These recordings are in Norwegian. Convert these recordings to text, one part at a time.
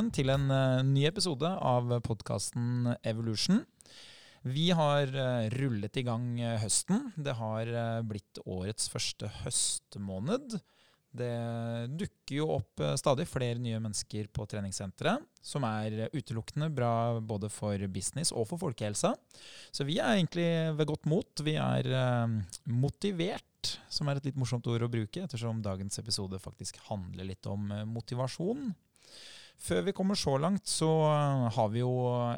Velkommen til en eh, ny episode av podkasten Evolution. Vi har eh, rullet i gang eh, høsten. Det har blitt årets første høstmåned. Det dukker jo opp stadig flere nye mennesker på treningssenteret, som er utelukkende bra både for business og for folkehelsa. Så vi er egentlig ved godt mot. Vi er motivert, som er et litt morsomt ord å bruke, ettersom dagens episode faktisk handler litt om motivasjon. Før vi kommer så langt, så eh, har vi jo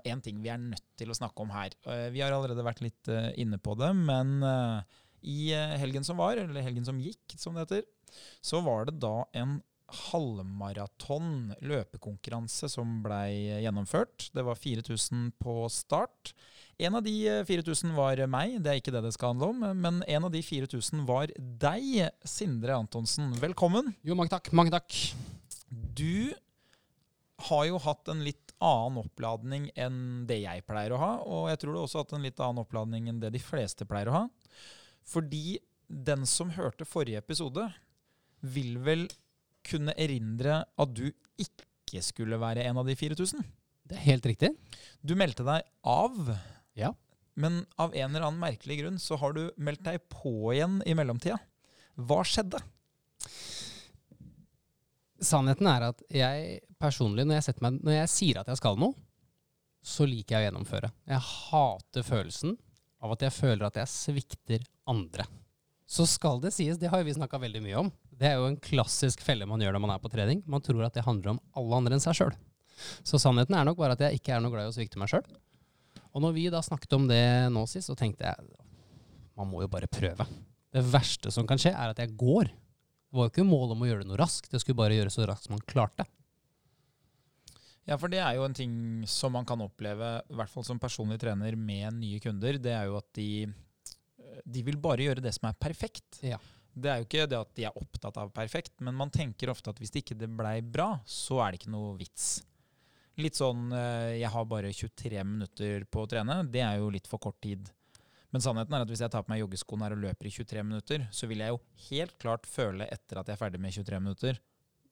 én ting vi er nødt til å snakke om her. Eh, Vi har allerede vært litt eh, inne på det, men eh, i eh, helgen som var, eller helgen som gikk, som det heter, så var det da en halvmaraton løpekonkurranse som blei gjennomført. Det var 4000 på start. En av de eh, 4000 var meg, det er ikke det det skal handle om, men en av de 4000 var deg, Sindre Antonsen. Velkommen. Jo, mange takk. Mange takk. Du har jo hatt en litt annen oppladning enn det jeg pleier å ha, og jeg tror du også har hatt en litt annen oppladning enn det de fleste pleier å ha. Fordi den som hørte forrige episode, vil vel kunne erindre at du ikke skulle være en av de 4000. Det er helt riktig. Du meldte deg av, Ja. men av en eller annen merkelig grunn så har du meldt deg på igjen i mellomtida. Hva skjedde? Sannheten er at jeg personlig, når jeg, meg, når jeg sier at jeg skal noe, så liker jeg å gjennomføre. Jeg hater følelsen av at jeg føler at jeg svikter andre. Så skal det sies, det har vi snakka veldig mye om. Det er jo en klassisk felle man gjør når man er på trening. Man tror at det handler om alle andre enn seg sjøl. Så sannheten er nok bare at jeg ikke er noe glad i å svikte meg sjøl. Og når vi da snakket om det nå sist, så tenkte jeg man må jo bare prøve. Det verste som kan skje, er at jeg går. Det var jo ikke mål om å gjøre det noe raskt, det skulle bare gjøres så raskt som man klarte. Ja, for det er jo en ting som man kan oppleve, i hvert fall som personlig trener med nye kunder, det er jo at de, de vil bare gjøre det som er perfekt. Ja. Det er jo ikke det at de er opptatt av perfekt, men man tenker ofte at hvis det ikke blei bra, så er det ikke noe vits. Litt sånn eh, jeg har bare 23 minutter på å trene, det er jo litt for kort tid. Men sannheten er at hvis jeg tar på meg joggeskoene her og løper i 23 minutter, så vil jeg jo helt klart føle etter at jeg er ferdig med 23 minutter,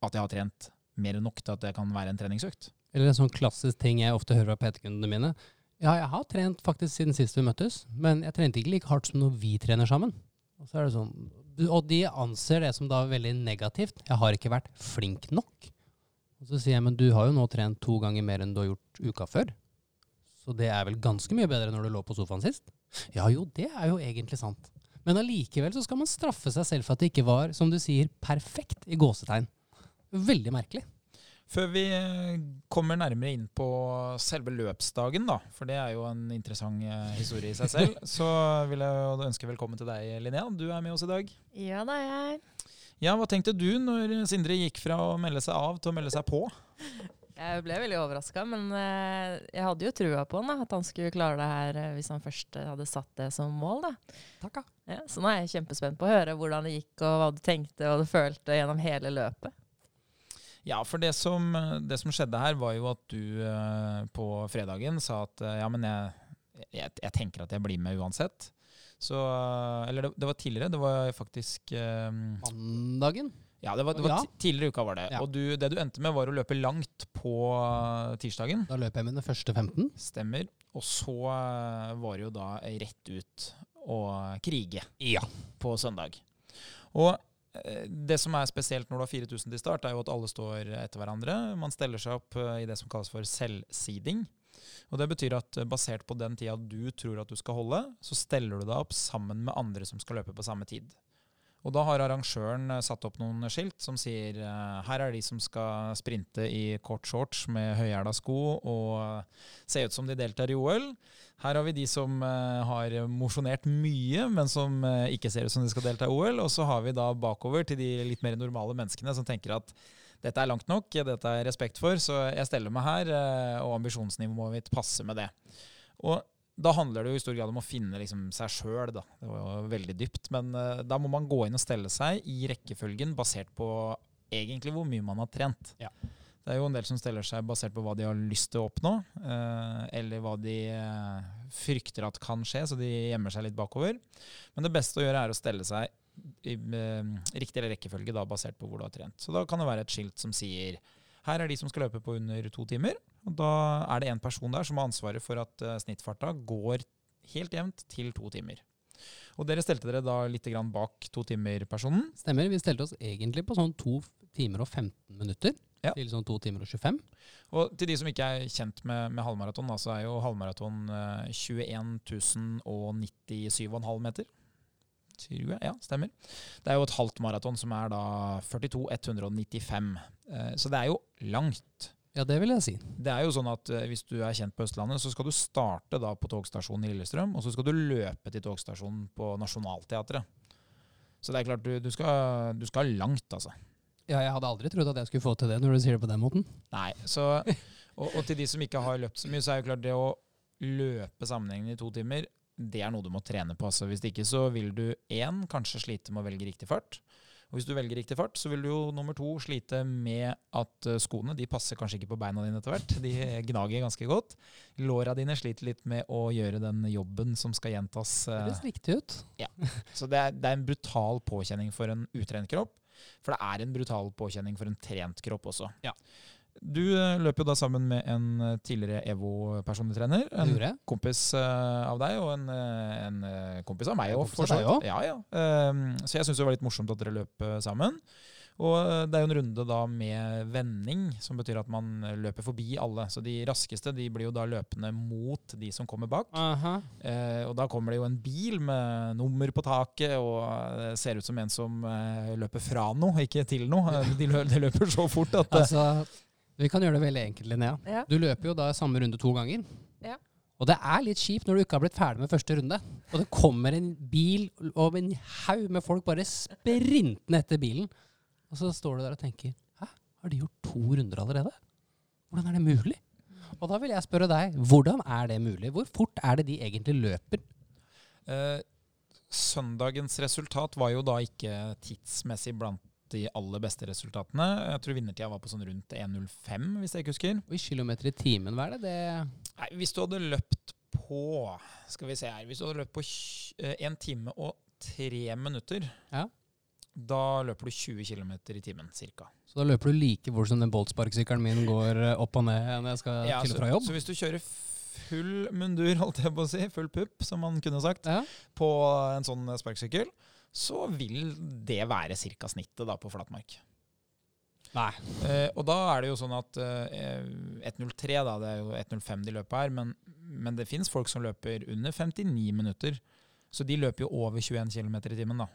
at jeg har trent mer enn nok til at det kan være en treningsøkt. Eller en sånn klassisk ting jeg ofte hører fra PT-kundene mine. Ja, jeg har trent faktisk siden sist vi møttes, men jeg trente ikke like hardt som når vi trener sammen. Og så er det sånn, og de anser det som da veldig negativt. Jeg har ikke vært flink nok. Og så sier jeg, men du har jo nå trent to ganger mer enn du har gjort uka før. Så det er vel ganske mye bedre når du lå på sofaen sist? Ja jo, det er jo egentlig sant. Men allikevel så skal man straffe seg selv for at det ikke var, som du sier, perfekt i gåsetegn. Veldig merkelig. Før vi eh, kommer nærmere inn på selve løpsdagen, da, for det er jo en interessant eh, historie i seg selv, så vil jeg jo ønske velkommen til deg, Linnea. Du er med oss i dag. Ja det er jeg. Ja, Hva tenkte du når Sindre gikk fra å melde seg av til å melde seg på? Jeg ble veldig overraska, men eh, jeg hadde jo trua på han, da, at han skulle klare det her eh, hvis han først eh, hadde satt det som mål. Da. Takk, Ja, så nå er jeg kjempespent på å høre hvordan det gikk, og hva du tenkte og du følte gjennom hele løpet. Ja, for det som, det som skjedde her, var jo at du på fredagen sa at ja, men jeg, jeg, jeg tenker at jeg blir med uansett. Så Eller det, det var tidligere. Det var faktisk eh, Mandagen? Ja, det var, det var Ja. tidligere i uka var det. Ja. Og du, det du endte med, var å løpe langt på eh, tirsdagen. Da løp jeg mine første 15. Stemmer. Og så eh, var det jo da rett ut å krige Ja. på søndag. Og eh, det som er spesielt når du har 4000 til start, er jo at alle står etter hverandre. Man steller seg opp i det som kalles for selvseeding. Og det betyr at basert på den tida du tror at du skal holde, så steller du deg opp sammen med andre som skal løpe på samme tid. Og da har arrangøren eh, satt opp noen skilt som sier eh, her er de som skal sprinte i kort shorts med høyhæla sko og eh, se ut som de deltar i OL. Her har vi de som har mosjonert mye, men som ikke ser ut som de skal delta i OL. Og så har vi da bakover til de litt mer normale menneskene som tenker at dette er langt nok, dette er respekt for, så jeg steller meg her, og ambisjonsnivået mitt passer med det. Og da handler det jo i stor grad om å finne liksom seg sjøl. Det var jo veldig dypt. Men uh, da må man gå inn og stelle seg i rekkefølgen basert på egentlig hvor mye man har trent. Ja. Det er jo en del som steller seg basert på hva de har lyst til å oppnå, uh, eller hva de uh, frykter at kan skje, så de gjemmer seg litt bakover. Men det beste å gjøre er å stelle seg i riktig rekkefølge da, basert på hvor du har trent. Så da kan det være et skilt som sier Her er de som skal løpe på under to timer. og Da er det en person der som har ansvaret for at eh, snittfarta går helt jevnt til to timer. Og dere stelte dere da litt grann bak to timer-personen. Stemmer. Vi stelte oss egentlig på sånn to timer og 15 minutter. Ja. Til sånn to timer og 25. Og til de som ikke er kjent med, med halvmaraton, så er jo halvmaraton eh, 21 097,5 meter. Tror jeg, ja, stemmer. Det er jo et halvt maraton som er da 42 195. Eh, så det er jo langt. Ja, det vil jeg si. Det er jo sånn at eh, Hvis du er kjent på Østlandet, så skal du starte da på togstasjonen i Lillestrøm, og så skal du løpe til togstasjonen på Nationaltheatret. Så det er klart, du, du, skal, du skal langt, altså. Ja, jeg hadde aldri trodd at jeg skulle få til det når du sier det på den måten. Nei, så, og, og til de som ikke har løpt så mye, så er jo klart det å løpe sammenhengende i to timer, det er noe du må trene på. Altså. Hvis ikke så vil du én, kanskje slite med å velge riktig fart. Og hvis du velger riktig fart, så vil du jo nummer to slite med at eh, skoene de passer kanskje ikke på beina dine etter hvert. De gnager ganske godt. Låra dine sliter litt med å gjøre den jobben som skal gjentas. Det eh, høres riktig ut. Så det er, det er en brutal påkjenning for en utrent kropp. For det er en brutal påkjenning for en trent kropp også. Ja. Du løper løp jo da sammen med en eh, tidligere EVO-personlig trener. En kompis eh, av deg og en, eh, en eh, kompis av meg òg, for så vidt. Ja, ja. Ehm, så jeg syns det var litt morsomt at dere løp eh, sammen. Og eh, det er jo en runde da med vending, som betyr at man eh, løper forbi alle. Så de raskeste de blir jo da løpende mot de som kommer bak. Eh, og da kommer det jo en bil med nummer på taket, og det ser ut som en som eh, løper fra noe, ikke til noe. Eh, De, lø de løper så fort at eh, Altså, vi kan gjøre det veldig enkelt, Linnea. Ja. Du løper jo da samme runde to ganger. Ja. Og det er litt kjipt når du ikke har blitt ferdig med første runde, og det kommer en bil og en haug med folk bare sprintende etter bilen, og så står du der og tenker Hæ, har de gjort to runder allerede? Hvordan er det mulig? Og da vil jeg spørre deg, hvordan er det mulig? Hvor fort er det de egentlig løper? eh, Søndagens resultat var jo da ikke tidsmessig blant de aller beste resultatene. Jeg tror vinnertida var på sånn rundt 1.05, hvis jeg ikke husker. Og i kilometer i timen, hva er det det Nei, hvis du hadde løpt på Skal vi se her Hvis du hadde løpt på 1 time og 3 minutter, Ja. da løper du 20 km i timen ca. Så da løper du like fort som den boltsparkesykkelen min går eh, opp og ned når jeg skal Ja, til og fra jobb? så hvis du kjører full mundur, holdt jeg på å si, full pupp, som man kunne sagt, Ja. på en sånn sparkesykkel, så vil det være ca. snittet da på flatmark. Nei. Eh, og da er det jo sånn at eh, 1.03, da, det er jo 1.05 de løper her, men, men det fins folk som løper under 59 minutter. Så de løper jo over 21 km i timen, da.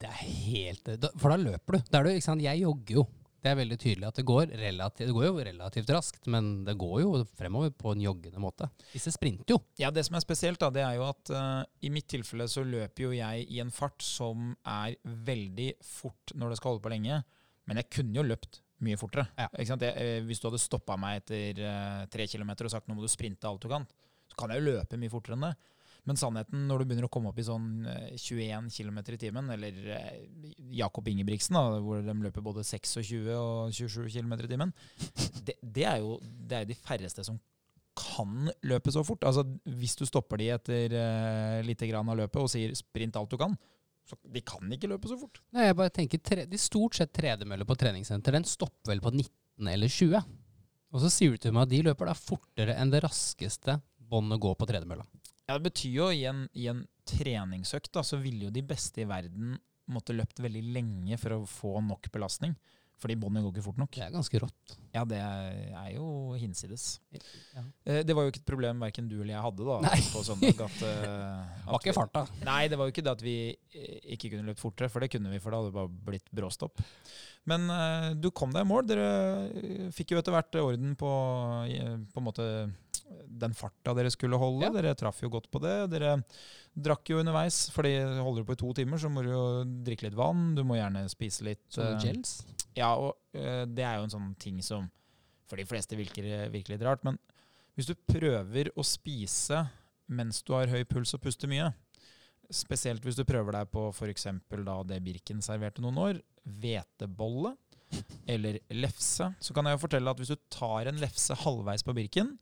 Det er helt For da løper du. Da er du, ikke sant? Jeg jogger jo. Det er veldig tydelig at det går, relativt, det går jo relativt raskt, men det går jo fremover på en joggende måte. Disse sprinter jo. Ja, Det som er spesielt, da, det er jo at uh, i mitt tilfelle så løper jo jeg i en fart som er veldig fort når det skal holde på lenge. Men jeg kunne jo løpt mye fortere. Ja. Jeg, eh, hvis du hadde stoppa meg etter uh, tre kilometer og sagt nå må du sprinte alt du kan, så kan jeg jo løpe mye fortere enn det. Men sannheten, når du begynner å komme opp i sånn eh, 21 km i timen, eller eh, Jakob Ingebrigtsen, da, hvor de løper både 26 og 27 km i timen, det, det er jo det er de færreste som kan løpe så fort. Altså, hvis du stopper de etter uh, lite grann av løpet og sier 'sprint alt du kan', så de kan ikke løpe så fort. Nei, jeg bare tenker, tre, De stort sett tredemøller på treningssenter, den stopper vel på 19 eller 20. Og så sier du til meg at de løper da fortere enn det raskeste båndet går på tredemølla. Ja, Det betyr jo i en, i en treningsøkt da, så ville jo de beste i verden måtte løpt veldig lenge for å få nok belastning. Fordi båndet går ikke fort nok. Det er ganske rått. Ja, det er jo hinsides. Ja. Eh, Det var jo ikke et problem verken du eller jeg hadde da Nei. på søndag. At, at Var ikke farta. Nei, det var jo ikke det at vi eh, ikke kunne løpt fortere, for det kunne vi, for det hadde bare blitt bråstopp. Men eh, du kom deg i mål. Dere eh, fikk jo etter hvert orden på, eh, på en måte den farta dere skulle holde. Ja. Dere traff jo godt på det. Dere drakk jo underveis, fordi holder du på i to timer, så må du jo drikke litt vann. Du må gjerne spise litt Sånne eh, gels. ja, og øh, det er jo en sånn ting som for de fleste virker, virker litt rart. Men hvis du prøver å spise mens du har høy puls og puster mye, spesielt hvis du prøver deg på f.eks. det Birken serverte noen år, hvetebolle eller lefse, så kan jeg jo fortelle at hvis du tar en lefse halvveis på Birken,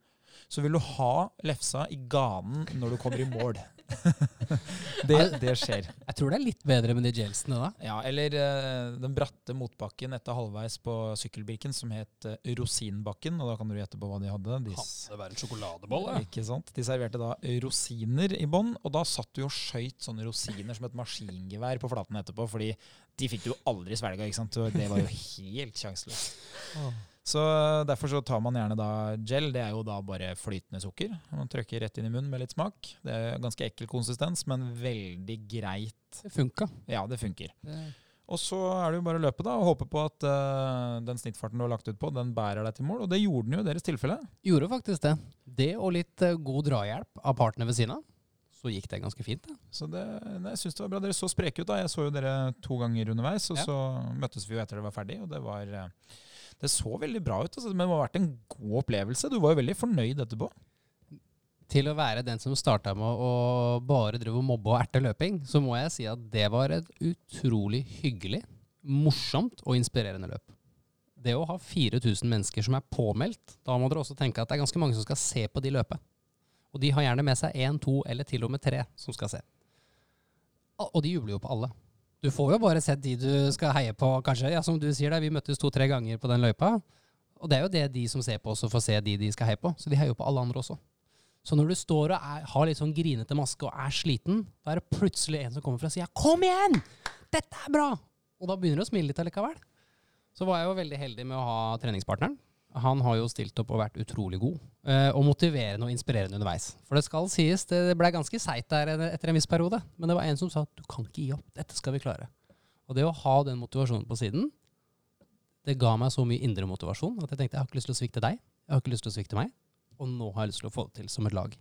så vil du ha lefsa i ganen når du kommer i mål. det, det skjer. Jeg tror det er litt bedre med de gelsene da. Ja, eller uh, den bratte motbakken etter halvveis på sykkelbirken som het uh, Rosinbakken. Og da kan du gjette på hva de hadde. De, hadde det være en sjokoladeboll, ikke sant? De serverte da rosiner i bånn, og da satt du og skøyt sånne rosiner som et maskingevær på flaten etterpå, fordi de fikk du aldri svelga, ikke sant? Og det var jo helt sjanseløst. Så derfor så tar man gjerne da gel. Det er jo da bare flytende sukker. Man trykker rett inn i munnen med litt smak. Det er ganske ekkel konsistens, men veldig greit. Det funka. Ja, det funker. Det, Og så er det jo bare å løpe da, og håpe på at uh, den snittfarten du har lagt ut på, den bærer deg til mål. Og det gjorde den jo i deres tilfelle. gjorde faktisk det. Det og litt uh, god drahjelp av partene ved siden av, så gikk det ganske fint. Da. Så det, jeg synes det var bra. Dere så spreke ut da. Jeg så jo dere to ganger underveis, og Ja. så møttes vi jo etter det var ferdig. Og det var eh, Det så veldig bra ut, altså, men det må ha vært en god opplevelse. Du var jo veldig fornøyd etterpå. Til å være den som starta med å bare drive og mobbe og erte løping, så må jeg si at det var et utrolig hyggelig, morsomt og inspirerende løp. Det å ha 4000 mennesker som er påmeldt, da må dere også tenke at det er ganske mange som skal se på de løpet. Og de har gjerne med seg én, to eller til og med tre som skal se. Og de jubler jo på alle. Du får jo bare sett de du skal heie på, kanskje. Ja, som du sier, da, vi møttes to-tre ganger på den løypa. Og det er jo det de som ser på, også får se de de skal heie på. Så de heier jo på alle andre også. Så når du står og er, har litt sånn grinete maske og er sliten, da er det plutselig en som kommer fra sier 'Kom igjen! Dette er bra!' Og da begynner du å smile litt allikevel. Så var jeg jo veldig heldig med å ha treningspartneren. Han har jo stilt opp og vært utrolig god. eh, Og motiverende og inspirerende underveis. For det skal sies, det ble ganske seigt der etter en viss periode. Men det var en som sa 'du kan ikke gi opp, dette skal vi klare'. Og det å ha den motivasjonen på siden, det ga meg så mye indre motivasjon at jeg tenkte jeg har ikke lyst til å svikte deg. Jeg har ikke lyst til å svikte meg. Og nå har jeg lyst til å få det til som et lag.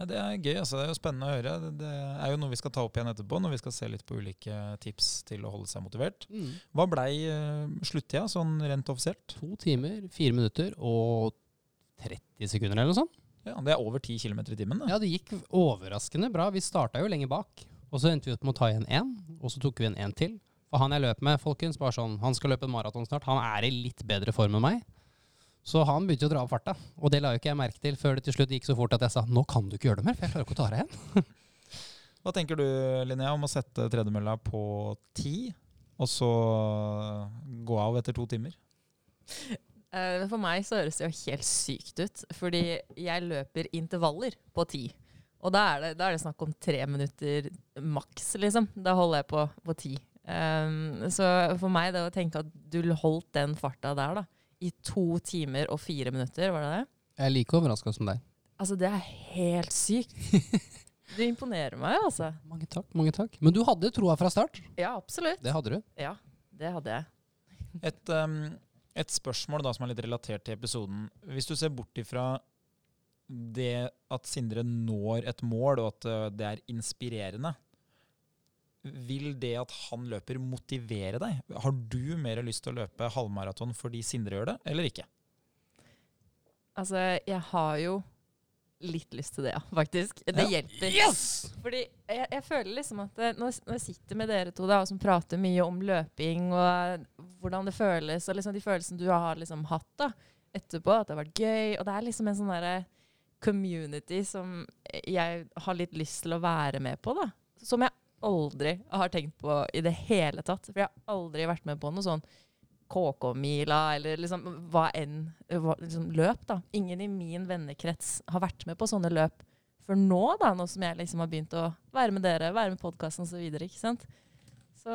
Ja, det er gøy. altså Det er jo spennende å høre. Det- er jo noe vi skal ta opp igjen etterpå, når vi skal se litt på ulike tips til å holde seg motivert. Hva blei uh, sluttida, sånn rent offisielt? To timer, fire minutter og 30 sekunder eller noe sånt. Ja, Det er over 10 km i timen. da. Ja, det gikk overraskende bra. Vi starta jo lenge bak. Og så endte vi opp med å ta igjen én, og så tok vi en én til. Og han jeg løp med, folkens, bare sånn, han skal løpe en maraton snart. Han er i litt bedre form enn meg. Så han begynte å dra opp farta. Og det la jo ikke jeg merke til før det til slutt gikk så fort at jeg sa nå kan du ikke gjøre det mer, for jeg klarer ikke å ta deg igjen. Hva tenker du, Linnea, om å sette tredemølla på ti, og så gå av etter to timer? Eh, For meg så høres det jo helt sykt ut, fordi jeg løper intervaller på ti. Og da er det, da er det snakk om tre minutter maks, liksom. Da holder jeg på på ti. Um, så for meg, det å tenke at du holdt den farta der, da, i to timer og fire minutter, var det det? Jeg er like overraska som deg. Altså, det er helt sykt. Du imponerer meg, altså. Mange takk. mange takk. Men du hadde troa fra start. Ja, absolutt. Det hadde du. Ja, det hadde jeg. Et, um, et spørsmål da som er litt relatert til episoden. Hvis du ser bort ifra det at Sindre når et mål, og at uh, det er inspirerende, vil det at han løper motivere deg? Har du mer lyst til å løpe halvmaraton fordi Sindre gjør det, eller ikke? Altså, jeg har jo litt lyst til det, ja, faktisk. Det Ja. hjelper. Fordi jeg, jeg føler liksom at det, når, når jeg sitter med dere to da, og som prater mye om løping og hvordan det føles, og liksom de følelsene du har liksom hatt da, etterpå, at det har vært gøy, og det er liksom en sånn derre community som jeg har litt lyst til å være med på, da. Som jeg aldri har tenkt på i det hele tatt. For jeg har aldri vært med på noe sånn KK-mila eller liksom hva enn hva, liksom løp, da. Ingen i min vennekrets har vært med på sånne løp før nå, da, nå som jeg liksom har begynt å være med dere, være med podkasten osv. Ikke sant. Så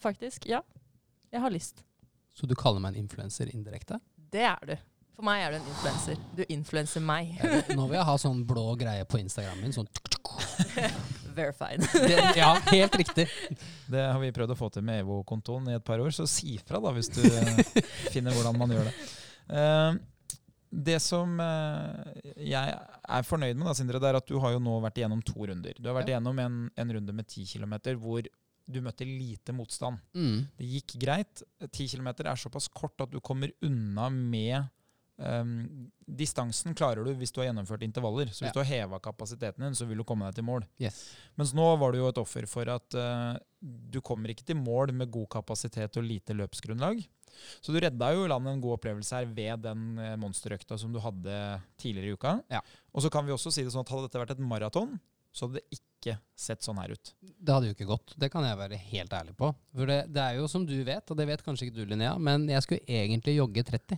faktisk, ja. Jeg har lyst. Så du kaller meg en influenser indirekte? Det er du. For meg er du en influenser. Du influenser meg. Nå vil jeg ha sånn blå greie på Instagram min. Sånn Verified. det, Ja, helt riktig. Det har vi prøvd å få til med EVO-kontoen i et par år, så si fra da hvis du finner hvordan man gjør det. Uh, det som uh, jeg er fornøyd med, da, Sindre, det er at du har jo nå vært igjennom to runder. Du har vært Ja. igjennom en, en runde med 10 km hvor du møtte lite motstand. Mm. Det gikk greit. 10 km er såpass kort at du kommer unna med ehm, Distansen klarer du hvis du har gjennomført intervaller. Så hvis Ja. du har heva kapasiteten din, så vil du komme deg til mål. Yes. Mens nå var du jo et offer for at uh, du kommer ikke til mål med god kapasitet og lite løpsgrunnlag. Så du redda jo landet land en god opplevelse her ved den eh, monsterøkta som du hadde tidligere i uka. Ja. Og så kan vi også si det sånn at hadde dette vært et maraton, så hadde det ikke sett sånn her ut. Det hadde jo ikke gått. Det kan jeg være helt ærlig på. For det, det er jo som du vet, og det vet kanskje ikke du, Linnea, men jeg skulle egentlig jogge 30.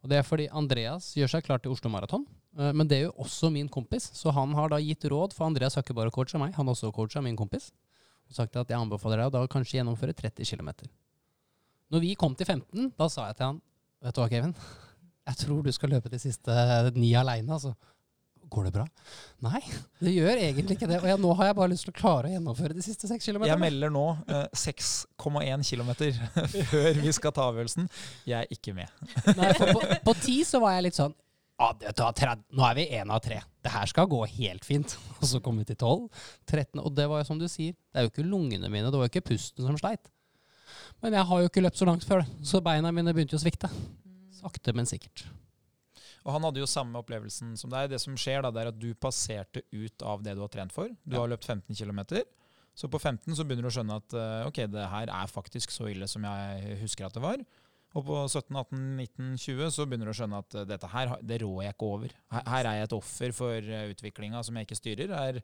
Og det er fordi Andreas gjør seg klar til Oslo Maraton. eh, Men det er jo også min kompis, så han har da gitt råd, for Andreas har ikke bare coacha meg, han har også coacha min kompis. Og sagt at jeg anbefaler deg å da kanskje gjennomføre 30 km. Når vi kom til 15, da sa jeg til han Vet du hva, Kevin? Jeg tror du skal løpe de siste ni aleine, altså. Går det bra? Nei, det gjør egentlig ikke det. Og jeg, nå har jeg bare lyst til å klare å gjennomføre de siste seks Jeg melder nå eh, 6,1 km før vi skal ta avgjørelsen. Jeg er ikke med. Nei, for på, på ti så var jeg litt sånn ja, vet du hva, 30, Nå er vi én av tre. Det her skal gå helt fint. Og så kom vi til 12, 13, og det var jo som du sier, det er jo ikke lungene mine, det var jo ikke pusten som sleit. Men jeg har jo ikke løpt så langt før det, så beina mine begynte jo å svikte. Sakte, men sikkert. Og han hadde jo samme opplevelsen som deg. Det som skjer da, det er at du passerte ut av det du har trent for. Du Ja. har løpt 15 km. Så på 15 så begynner du å skjønne at eh, ok, det her er faktisk så ille som jeg husker at det var. Og på 17, 18, 19, 20 så begynner du å skjønne at eh, dette her, det rår jeg ikke over. Her, her er jeg et offer for uh, utviklinga som jeg ikke styrer. Her,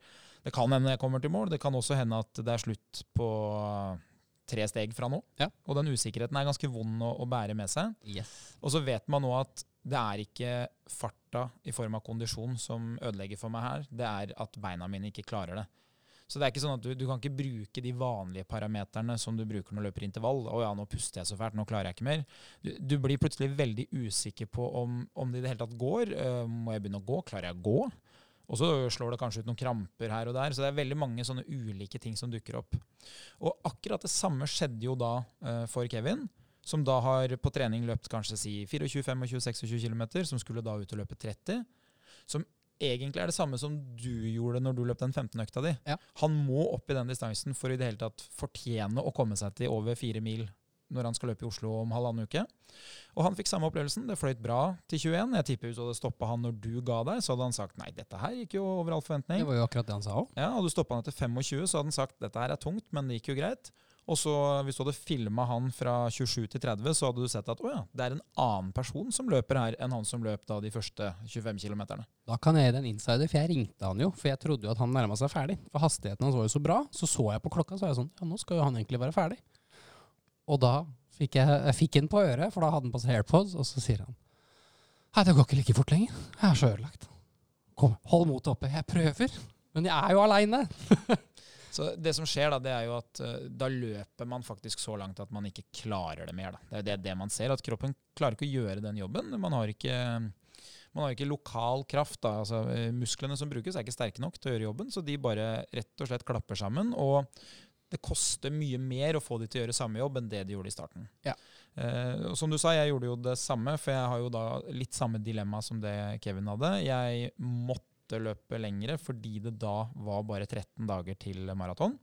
det kan hende jeg kommer til mål. Det kan også hende at det er slutt på eh, tre steg fra nå. Ja. Og den usikkerheten er ganske vond å, å bære med seg. Yes. Og så vet man nå at det er ikke farta i form av kondisjon som ødelegger for meg her. Det er at beina mine ikke klarer det. Så det er ikke sånn at du, du kan ikke bruke de vanlige parameterne som du bruker når du løper intervall. 'Å ja, nå puster jeg så fælt, nå klarer jeg ikke mer'. Du, du blir plutselig veldig usikker på om, om det i det hele tatt går. Eh, må jeg begynne å gå? Klarer jeg å gå? Og så slår det kanskje ut noen kramper her og der. Så det er veldig mange sånne ulike ting som dukker opp. Og akkurat det samme skjedde jo da eh, for Kevin som da har på trening løpt kanskje si 24, 25, 26 km, som skulle da ut og løpe 30. Som egentlig er det samme som du gjorde når du løp den 15-økta di. Ja. Han må opp i den distansen for i det hele tatt fortjene å komme seg til over fire mil når han skal løpe i Oslo om halvannen uke. Og han fikk samme opplevelsen. Det fløyt bra til 21. Jeg tipper hvis du hadde stoppa han når du ga deg, så hadde han sagt nei, dette her gikk jo over all forventning. Det var jo akkurat det han sa òg. Ja, Hadde du stoppa han etter 25, så hadde han sagt dette her er tungt, men det gikk jo greit. Og så hvis du hadde filma han fra 27 til 30, så hadde du sett at å ja, det er en annen person som løper her enn han som løp da de første 25 km. Da kan jeg gi deg en insider, for jeg ringte han jo. For jeg trodde jo at han nærma seg ferdig. For hastigheten hans var jo så bra. Så så jeg på klokka, så var jeg sånn Ja, nå skal jo han egentlig være ferdig. Og da fikk jeg, jeg fikk han på øret, for da hadde han på seg AirPods, og så sier han Nei, det går ikke like fort lenger. Jeg er så ødelagt. Kom, hold motet oppe. Jeg prøver. Men jeg er jo aleine. Så det som skjer da, det er jo at eh, da løper man faktisk så langt at man ikke klarer det mer. Da. Det er det, det man ser, at kroppen klarer ikke å gjøre den jobben. Man har ikke, man har ikke lokal kraft. Da. Altså, eh, musklene som brukes er ikke sterke nok til å gjøre jobben, så de bare rett og slett klapper sammen. Og det koster mye mer å få de til å gjøre samme jobb enn det de gjorde i starten. Ja. Eh, som du sa, jeg gjorde jo det samme, for jeg har jo da litt samme dilemma som det Kevin hadde. Jeg måtte løpe lengre fordi det da var bare 13 dager til maraton.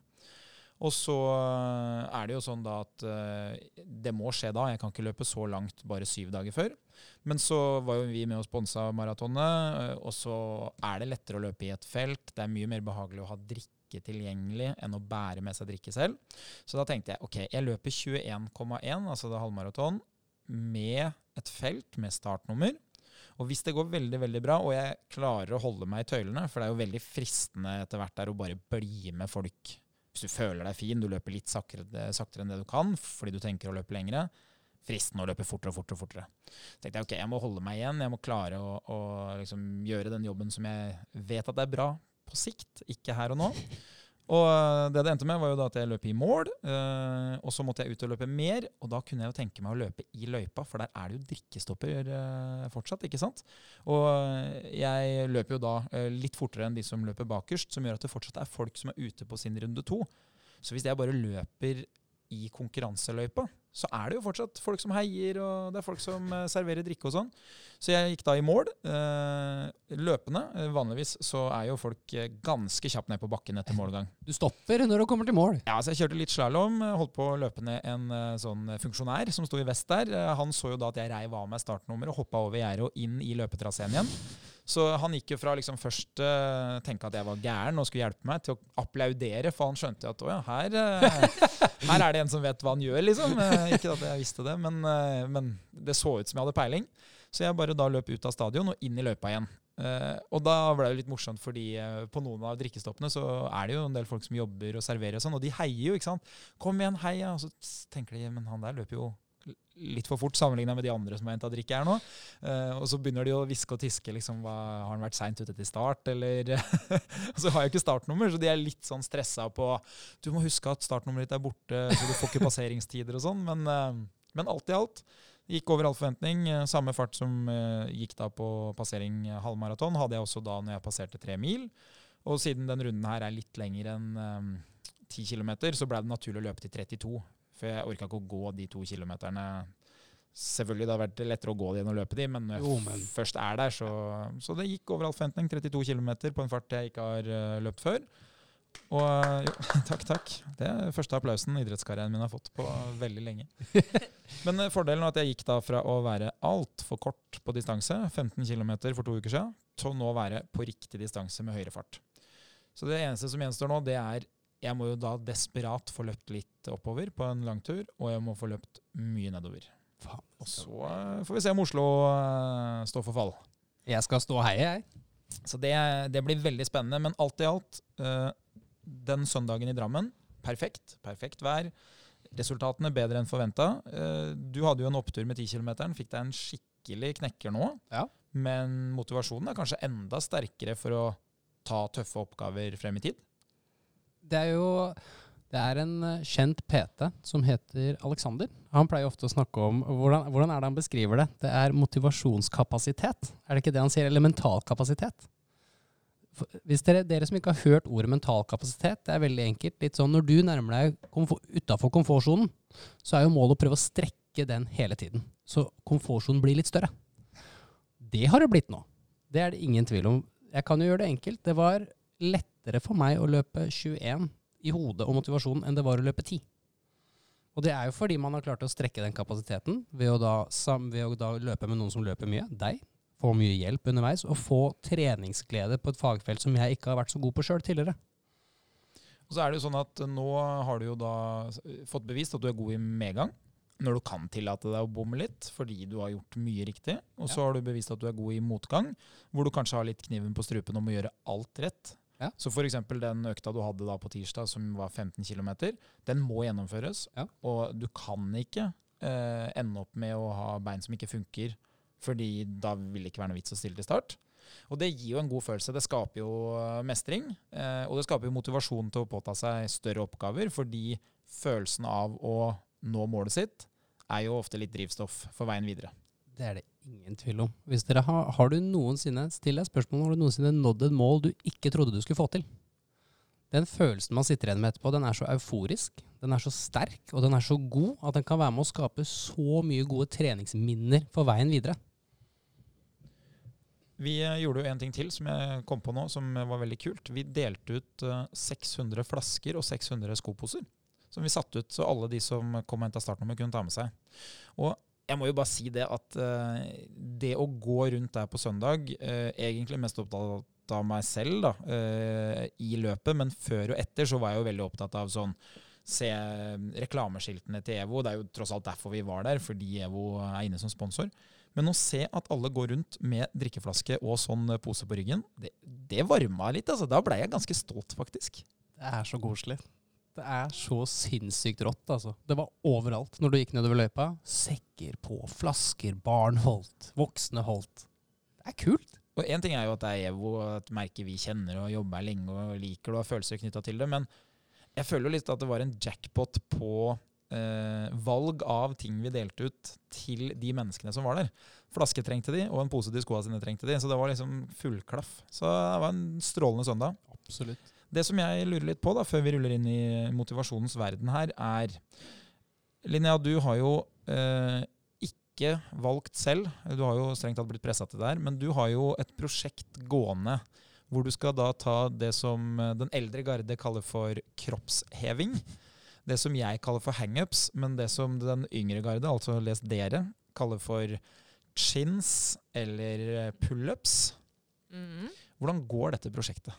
Og så eh, er det jo sånn da at eh, det må skje da. Jeg kan ikke løpe så langt bare syv dager før. Men så var jo vi med og sponsa maratonet, eh, og så er det lettere å løpe i et felt. Det er mye mer behagelig å ha drikke tilgjengelig enn å bære med seg drikke selv. Så da tenkte jeg ok, jeg løper 21,1, altså det er halvmaraton, med et felt med startnummer. Og hvis det går veldig veldig bra, og jeg klarer å holde meg i tøylene, for det er jo veldig fristende etter hvert der å bare bli med folk Hvis du føler deg fin, du løper litt saktere, saktere enn det du kan fordi du tenker å løpe lengre. Fristende å løpe fortere og fortere. og fortere. Så tenkte jeg ok, jeg må holde meg igjen, jeg må klare å, å liksom gjøre den jobben som jeg vet at er bra på sikt, ikke her og nå. Og øh, det det endte med, var jo da at jeg løp i mål, øh, og så måtte jeg ut og løpe mer. Og da kunne jeg jo tenke meg å løpe i løypa, for der er det jo drikkestopper øh, fortsatt, ikke sant? Og jeg løper jo da øh, litt fortere enn de som løper bakerst, som gjør at det fortsatt er folk som er ute på sin runde to. Så hvis jeg bare løper i konkurranseløypa, så er det jo fortsatt folk som heier, og det er folk som eh, serverer drikke og sånn. Så jeg gikk da i mål, eh, løpende. Eh, Vanligvis så er jo folk ganske kjapt ned på bakken etter målgang. Du stopper når du kommer til mål. Ja, så jeg kjørte litt slalåm, holdt på å løpe ned en sånn funksjonær som sto i vest der. Han så jo da at jeg reiv av meg startnummeret og hoppa over gjerdet og inn i løpetraseen igjen. Så han gikk jo fra liksom først uh, tenke at jeg var gæren og skulle hjelpe meg, til å applaudere, for han skjønte at å ja, her, uh, her er det en som vet hva han gjør, liksom. Uh, ikke at jeg visste det, men, men, det så ut som jeg hadde peiling. Så jeg bare da løp ut av stadion og inn i løypa igjen. og da ble det litt morsomt, fordi på noen av drikkestoppene så er det jo en del folk som jobber og serverer og sånn, og de heier jo, ikke sant. Kom igjen, heia. Og så tenker de men han der løper jo litt for fort sammenligna med de andre som har henta drikke her nå. Uh, og så begynner de å hviske og tiske. liksom, hva, Har han vært seint ute til start, eller Og så har jeg ikke startnummer, så de er litt sånn stressa på Du må huske at startnummeret ditt er borte, så du får ikke passeringstider og sånn. Men, uh, men, alt i alt gikk over all forventning. Uh, samme fart som gikk da på passering halvmaraton, hadde jeg også da når jeg passerte tre mil. Og siden den runden her er litt lengre enn 10 km, så ble det naturlig å løpe til 32. For jeg orka ikke å gå de to kilometerne. Selvfølgelig det har vært lettere å gå de enn å løpe de, men når jeg jo, men. først er der, så, så det gikk over all forventning. 32 km på en fart jeg ikke har uh, løpt før. Og jo, takk, takk. Det er første applausen idrettskarrieren min har fått på veldig lenge. Men uh, fordelen var at jeg gikk da fra å være altfor kort på distanse, 15 km for to uker siden, til å nå være på riktig distanse med høyere fart. Så det eneste som gjenstår nå, det er jeg må jo da desperat få løpt litt oppover på en langtur, og jeg må få løpt mye nedover. Og så uh, får vi se om Oslo uh, står for fall. Jeg skal stå og heie, jeg. Så det, det, blir veldig spennende. Men alt i alt, uh, den søndagen i Drammen, perfekt. Perfekt vær. Resultatene bedre enn forventa. du hadde jo en opptur med 10 km, fikk deg en skikkelig knekker nå. Ja. Men motivasjonen er kanskje enda sterkere for å ta tøffe oppgaver frem i tid? Det er jo det er en eh, kjent PT som heter Alexander. Han pleier ofte å snakke om hvordan, hvordan er det han beskriver det? Det er motivasjonskapasitet. Er det ikke det han sier? Eller mental kapasitet? Hvis dere, dere, som ikke har hørt ordet mental kapasitet, det er veldig enkelt. Litt sånn Når du nærmer deg komfort, utafor komfortsonen, så er jo målet å prøve å strekke den hele tiden. Så komfortsonen blir litt større. Det har det blitt nå. Det er det ingen tvil om. Jeg kan jo gjøre det enkelt. Det var lettere for meg å løpe 21 i hodet og motivasjonen enn det var å løpe 10. Og det er jo fordi man har klart å strekke den kapasiteten ved å da, ved å da løpe med noen som løper mye, deg, få mye hjelp underveis, og få treningsglede på et fagfelt som jeg ikke har vært så god på sjøl tidligere. Og så er det jo sånn at Nå har du jo da fått bevist at du er god i medgang. Når du kan tillate deg å bomme litt fordi du har gjort mye riktig. Og så ja. har du bevist at du er god i motgang, hvor du kanskje har litt kniven på strupen om å gjøre alt rett. Ja. Så f.eks. den økta du hadde da på tirsdag, som var 15 km, den må gjennomføres. Ja. Og du kan ikke eh, ende opp med å ha bein som ikke funker, fordi da vil det ikke være noe vits å stille til start. Og det gir jo en god følelse. Det skaper jo eh, mestring. Eh, og det skaper jo motivasjon til å påta seg større oppgaver, fordi følelsen av å nå målet sitt er jo ofte litt drivstoff for veien videre. Det er det ingen tvil om. Hvis dere har, har du noensinne still deg spørsmål, har du noensinne nådd et mål du ikke trodde du skulle få til? Den følelsen man sitter igjen med etterpå, den er så euforisk, den er så sterk og den er så god at den kan være med å skape så mye gode treningsminner for veien videre. Vi eh, gjorde jo en ting til som jeg kom på nå, som var veldig kult. Vi delte ut 600 eh, flasker og 600 skoposer. Som vi satte ut, så alle de som kom og henta startnummer, kunne ta med seg. Og jeg må jo bare si det at uh, det å gå rundt der på søndag, uh, egentlig mest opptatt av meg selv da, uh, i løpet, men før og etter så var jeg jo veldig opptatt av sånn Se reklameskiltene til EVO. Det er jo tross alt derfor vi var der, fordi EVO er inne som sponsor. Men å se at alle går rundt med drikkeflaske og sånn pose på ryggen, det, det varma litt. altså. Da blei jeg ganske stolt, faktisk. Det er så koselig. Det er så sinnssykt rått, altså. Det var overalt når du gikk nedover løypa. Sekker på, flasker, barn holdt, voksne holdt. Det er kult. Og Én ting er jo at det er EVO, et merke vi kjenner og jobber her lenge og liker og har følelser knytta til det, men jeg føler jo litt at det var en jackpot på eh, valg av ting vi delte ut til de menneskene som var der. Flaske trengte de, og en pose til skoa sine trengte de. Så det var liksom fullklaff. Så det var en strålende søndag. Absolutt. Det som jeg lurer litt på, da, før vi ruller inn i motivasjonens verden her, er Linnea, du har jo eh, ikke valgt selv, du har jo strengt tatt blitt pressa til det her, men du har jo et prosjekt gående hvor du skal da ta det som eh, den eldre garde kaller for kroppsheving. Det som jeg kaller for hangups, men det som den yngre garde, altså les dere, kaller for chins eller pullups. Mm. Hvordan går dette prosjektet?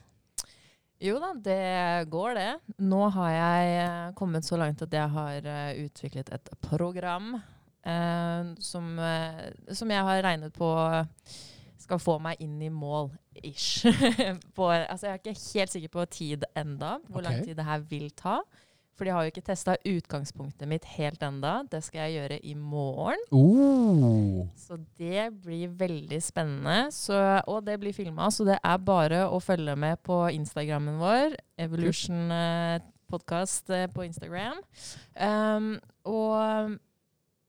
Jo da, det går det. Nå har jeg eh, kommet så langt at jeg har eh, utviklet et program eh, som, eh, som jeg har regnet på skal få meg inn i mål, ish. på, altså jeg er ikke helt sikker på tid enda, hvor lang tid det her vil ta. For de har jo ikke testa utgangspunktet mitt helt enda. Det skal jeg gjøre i morgen. Oh. Så det blir veldig spennende. Så, og det blir filma, så det er bare å følge med på Instagrammen vår. Evolution eh, Podcast eh, på Instagram. Um, og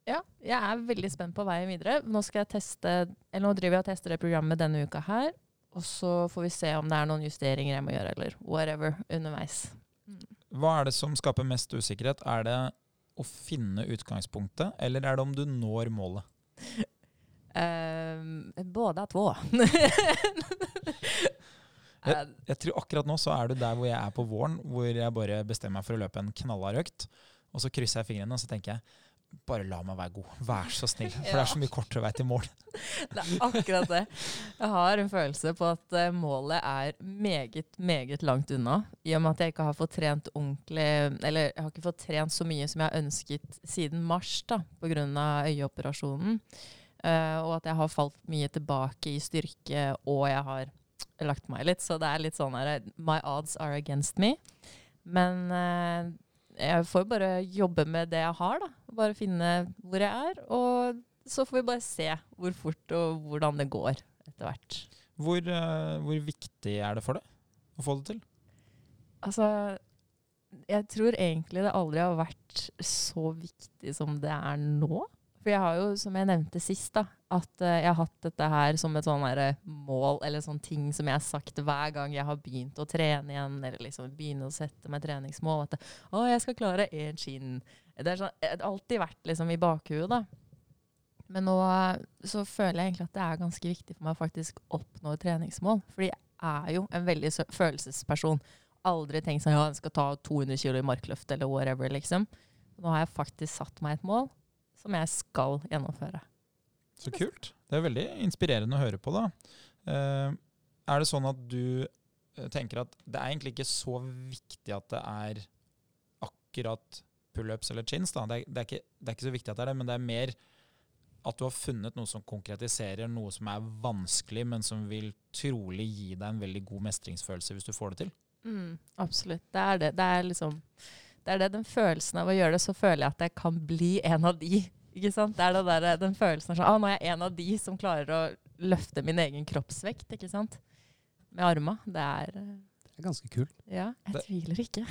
ja, jeg er veldig spent på veien videre. Nå skal jeg teste Eller nå driver jeg og tester det programmet denne uka her. Og så får vi se om det er noen justeringer jeg må gjøre, eller whatever, underveis. Hva er det som skaper mest usikkerhet? Er det å finne utgangspunktet, eller er det om du når målet? Um, av två. jeg, Jeg tror akkurat nå så er du der hvor jeg er på våren, hvor jeg bare bestemmer meg for å løpe en knallhard økt. Og så krysser jeg fingrene og så tenker jeg bare la meg være god. Vær så snill. For det er så mye kortere vei til mål. Det er akkurat det. Jeg har en følelse på at eh, målet er meget, meget langt unna. I og med at jeg ikke har fått trent ordentlig Eller jeg har ikke fått trent så mye som jeg har ønsket siden mars da, pga. øyeoperasjonen. Uh, og at jeg har falt mye tilbake i styrke, og jeg har lagt meg litt. Så det er litt sånn her My odds are against me. Men uh, jeg får bare jobbe med det jeg har, da. Bare finne hvor jeg er. Og så får vi bare se hvor fort og hvordan det går etter hvert. Hvor, uh, hvor viktig er det for deg å få det til? Altså, jeg tror egentlig det aldri har vært så viktig som det er nå. For jeg har jo, som jeg nevnte sist, da, at eh, jeg har hatt dette her som et sånn derre mål, eller sånn ting som jeg har sagt hver gang jeg har begynt å trene igjen, eller liksom begynne å sette meg treningsmål. At å, jeg skal klare én skinn. Det sånn, har alltid vært liksom i bakhuet, da. Men nå eh, så føler jeg egentlig at det er ganske viktig for meg å faktisk oppnå et treningsmål. Fordi jeg er jo en veldig følelsesperson. Aldri tenkt sånn ja, jeg skal ta 200 kilo i markløft eller whatever, liksom. Nå har jeg faktisk satt meg et mål som jeg skal gjennomføre. Så kult. Det er veldig inspirerende å høre på, da. Eh, er det sånn at du eh, tenker at det er egentlig ikke så viktig at det er akkurat pullups eller chins? da. Det er, det, er ikke, det er ikke så viktig at det er det, men det er mer at du har funnet noe som konkretiserer noe som er vanskelig, men som vil trolig gi deg en veldig god mestringsfølelse hvis du får det til. Mm, absolutt. Det er det. Det er liksom det er det, den følelsen av å gjøre det, så føler jeg at jeg kan bli en av de. Ikke sant? Det er det der, den følelsen av sånn, ah, nå er jeg en av de som klarer å løfte min egen kroppsvekt, ikke sant? Med arma. Det er eh, Det er ganske kult. Ja, jeg Det- tviler ikke.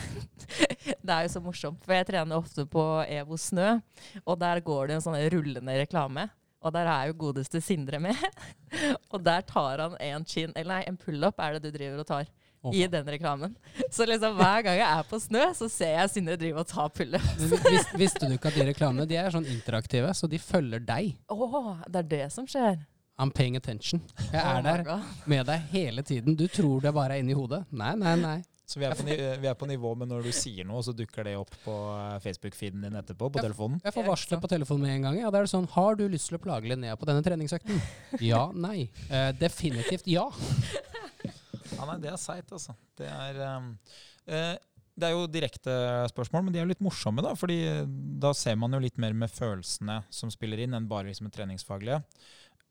det er jo så morsomt, for jeg trener ofte på Evo Snø, og der går det en sånn rullende reklame. Og der er jo godeste Sindre med. og der tar han en chin, eller nei, en pullup er det du driver og tar. I den reklamen. Så liksom hver gang jeg er på snø, så ser jeg Sindre drive og ta pullup. Men vis, visste du ikke at de reklamene de er sånn interaktive, så de følger deg. Å, det er det som skjer. I'm paying attention. Jeg Oh er oh der God. med deg hele tiden. Du tror det bare er inni hodet. Nei, nei, nei. Så vi er, på, vi er på nivå med når du sier noe, så dukker det opp på eh, Facebook-feeden din etterpå, på jeg, telefonen. Jeg får sant. på telefonen med en gang. Ja, det er sånn Har du lyst til å plage Linnea på denne treningsøkten? Ja, nei. Uh, definitivt ja. Ja, nei, det er seigt, altså. Det er, ehm, eh, det er jo direkte spørsmål, men de er jo litt morsomme, da. fordi da ser man jo litt mer med følelsene som spiller inn, enn bare liksom det treningsfaglige.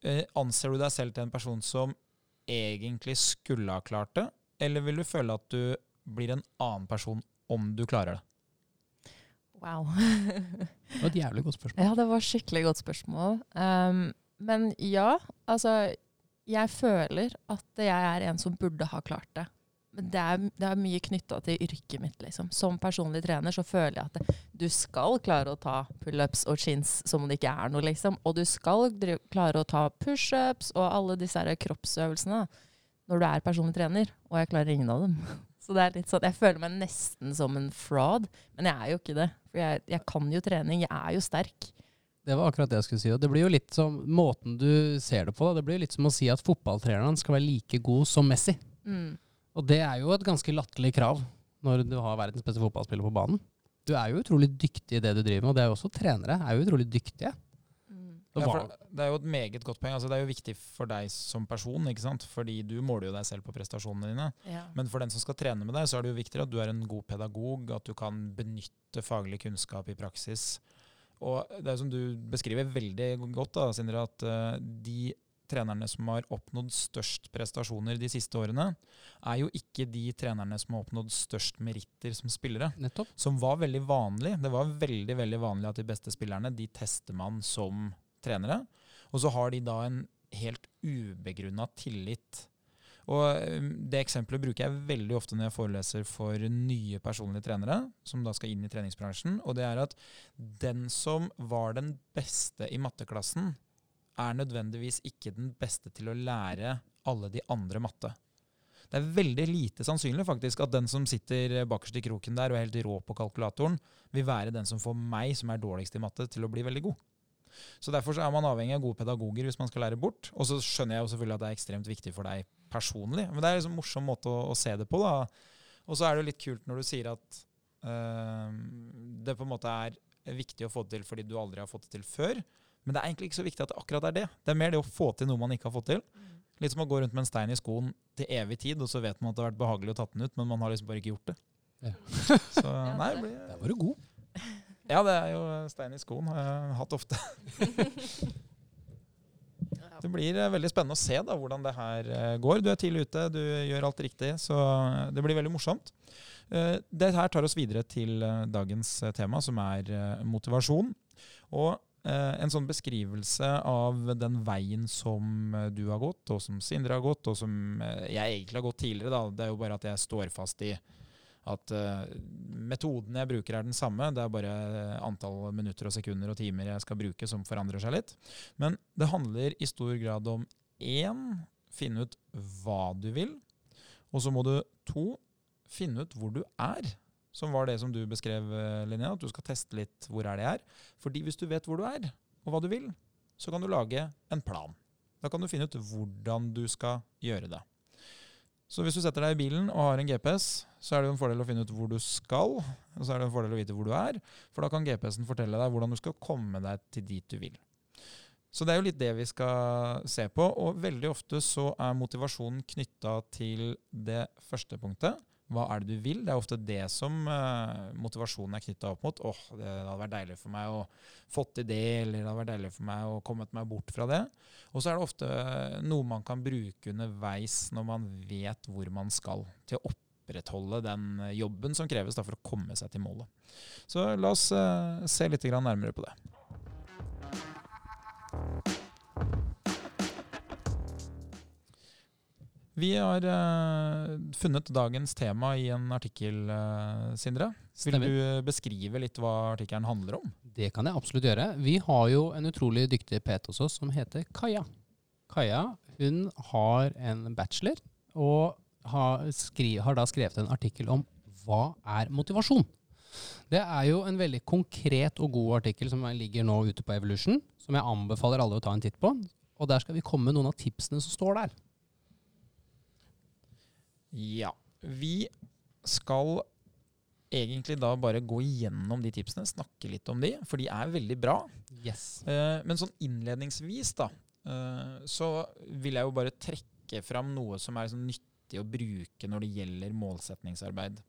Eh, anser du deg selv til en person som egentlig skulle ha klart det, eller vil du føle at du blir en annen person om du klarer det? Wow. Det var et jævlig godt spørsmål. Ja, det var skikkelig godt spørsmål. Um, men ja, altså Jeg føler at jeg er en som burde ha klart det. Det er, det er mye knytta til yrket mitt. liksom. Som personlig trener så føler jeg at det, du skal klare å ta pullups og chins som om det ikke er noe, liksom. Og du skal klare å ta pushups og alle disse her kroppsøvelsene når du er personlig trener. Og jeg klarer ingen av dem. Så det er litt sånn, Jeg føler meg nesten som en fraud, men jeg er jo ikke det. For jeg, jeg kan jo trening. Jeg er jo sterk. Det var akkurat det jeg skulle si. Og det blir jo litt som måten du ser det på. Da. Det blir jo litt som å si at fotballtreneren skal være like god som Messi. Mm. Og det er jo et ganske latterlig krav når du har verdens beste fotballspiller på banen. Du er jo utrolig dyktig i det du driver med, og det er jo også trenere er jo utrolig dyktige. Mm. Det var, ja, det er jo et meget godt poeng. Altså, det er jo viktig for deg som person, ikke sant? fordi du måler jo deg selv på prestasjonene dine. Ja. Men for den som skal trene med deg, så er det jo viktigere at du er en god pedagog, at du kan benytte faglig kunnskap i praksis. Og det er som du beskriver veldig godt, da, Sindre, at eh, de trenerne som har oppnådd størst prestasjoner de siste årene, er jo ikke de trenerne som har oppnådd størst meritter som spillere nettopp. som var veldig vanlig. Det var veldig veldig vanlig at de beste spillerne de tester man som trenere. Og så har de da en helt ubegrunna tillit. Og um, Det eksempelet bruker jeg veldig ofte når jeg foreleser for nye personlige trenere, som da skal inn i treningsbransjen. Og det er at den som var den beste i matteklassen, er nødvendigvis ikke den beste til å lære alle de andre matte. Det er veldig lite sannsynlig faktisk at den som sitter bakerst i kroken der og er helt rå på kalkulatoren, vil være den som får meg, som er dårligst i matte, til å bli veldig god. Så Derfor så er man avhengig av gode pedagoger hvis man skal lære bort. Og så skjønner jeg jo selvfølgelig at det er ekstremt viktig for deg personlig. Men det er liksom en morsom måte å, å se det på. da. Og så er det jo litt kult når du sier at øh, det på en måte er viktig å få det til fordi du aldri har fått det til før. Men det er egentlig ikke så viktig at det akkurat er det. Det er mer det å få til noe man ikke har fått til. Mm. Litt som å gå rundt med en stein i skoen til evig tid, og så vet man at det har vært behagelig å ta den ut, men man har liksom bare ikke gjort det. Ja. Så nei, det- blir, Der var du god. Ja, det er jo stein i skoen har jeg hatt ofte. Det blir eh, veldig spennende å se da, hvordan det her eh, går. Du er tidlig ute, du gjør alt riktig, så det blir veldig morsomt. Eh, Det her tar oss videre til eh, dagens eh, tema, som er eh, motivasjon. Og eh, en sånn beskrivelse av den veien som eh, du har gått, og som Sindre har gått, og som eh, jeg egentlig har gått tidligere. Da. Det er jo bare at jeg står fast i at uh, metoden jeg bruker er den samme. Det er bare antall minutter og sekunder og timer jeg skal bruke som forandrer seg litt. Men det handler i stor grad om én, finne ut hva du vil. Og så må du to, finne ut hvor du er. Som var det som du beskrev, eh, Linnea. At du skal teste litt hvor er det er. Fordi hvis du vet hvor du er, og hva du vil, så kan du lage en plan. Da kan du finne ut hvordan du skal gjøre det. Så hvis du setter deg i bilen og har en GPS, så er det jo en fordel å finne ut hvor du skal. Og så er det en fordel å vite hvor du er, for da kan GPS-en fortelle deg hvordan du skal komme deg til dit du vil. Så det er jo litt det vi skal se på, og veldig ofte så er motivasjonen knytta til det første punktet. Hva er det du vil? Det er ofte det som uh, motivasjonen er knytta opp mot. Åh, det hadde vært deilig for meg å fått til det, eller det hadde vært deilig for meg å kommet meg bort fra det. Og så er det ofte noe man kan bruke underveis når man vet hvor man skal, til å opprettholde den eh, jobben som kreves da, for å komme seg til målet. Så la oss uh, se litt nærmere på det. Vi har uh, funnet dagens tema i en artikkel, uh, Sindre. Vil du beskrive litt hva artikkelen handler om? Det kan jeg absolutt gjøre. Vi har jo en utrolig dyktig PT hos oss som heter Kaja. Kaja hun har en bachelor og har, har da skrevet en artikkel om hva er motivasjon. Det er jo en veldig konkret og god artikkel som ligger nå ute på Evolution, som jeg anbefaler alle å ta en titt på. Og der skal vi komme med noen av tipsene som står der. Ja. Vi skal egentlig da bare gå igjennom de tipsene, snakke litt om de, for de er veldig bra. Yes. Eh, men sånn innledningsvis, da, eh, så vil jeg jo bare trekke fram noe som er sånn nyttig å bruke når det gjelder målsetningsarbeid.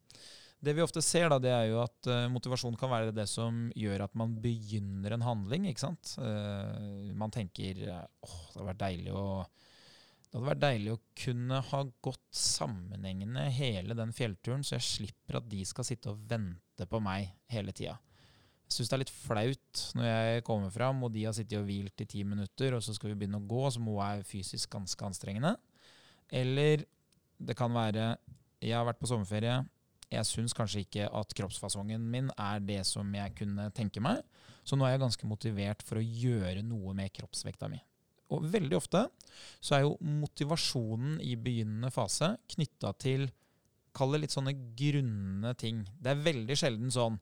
Det vi ofte ser, da, det er jo at uh, motivasjon kan være det som gjør at man begynner en handling. ikke sant? Uh, man tenker eh, åh, det hadde vært deilig å det hadde vært deilig å kunne ha gått sammenhengende hele den fjellturen, så jeg slipper at de skal sitte og vente på meg hele tida. Jeg syns det er litt flaut når jeg kommer fram og de har sittet og hvilt i ti minutter, og så skal vi begynne å gå, som jeg er fysisk ganske anstrengende. Eller det kan være jeg har vært på sommerferie, jeg syns kanskje ikke at kroppsfasongen min er det som jeg kunne tenke meg, så nå er jeg ganske motivert for å gjøre noe med kroppsvekta mi. Og veldig ofte så er jo motivasjonen i begynnende fase knytta til Kall det litt sånne grunne ting. Det er veldig sjelden sånn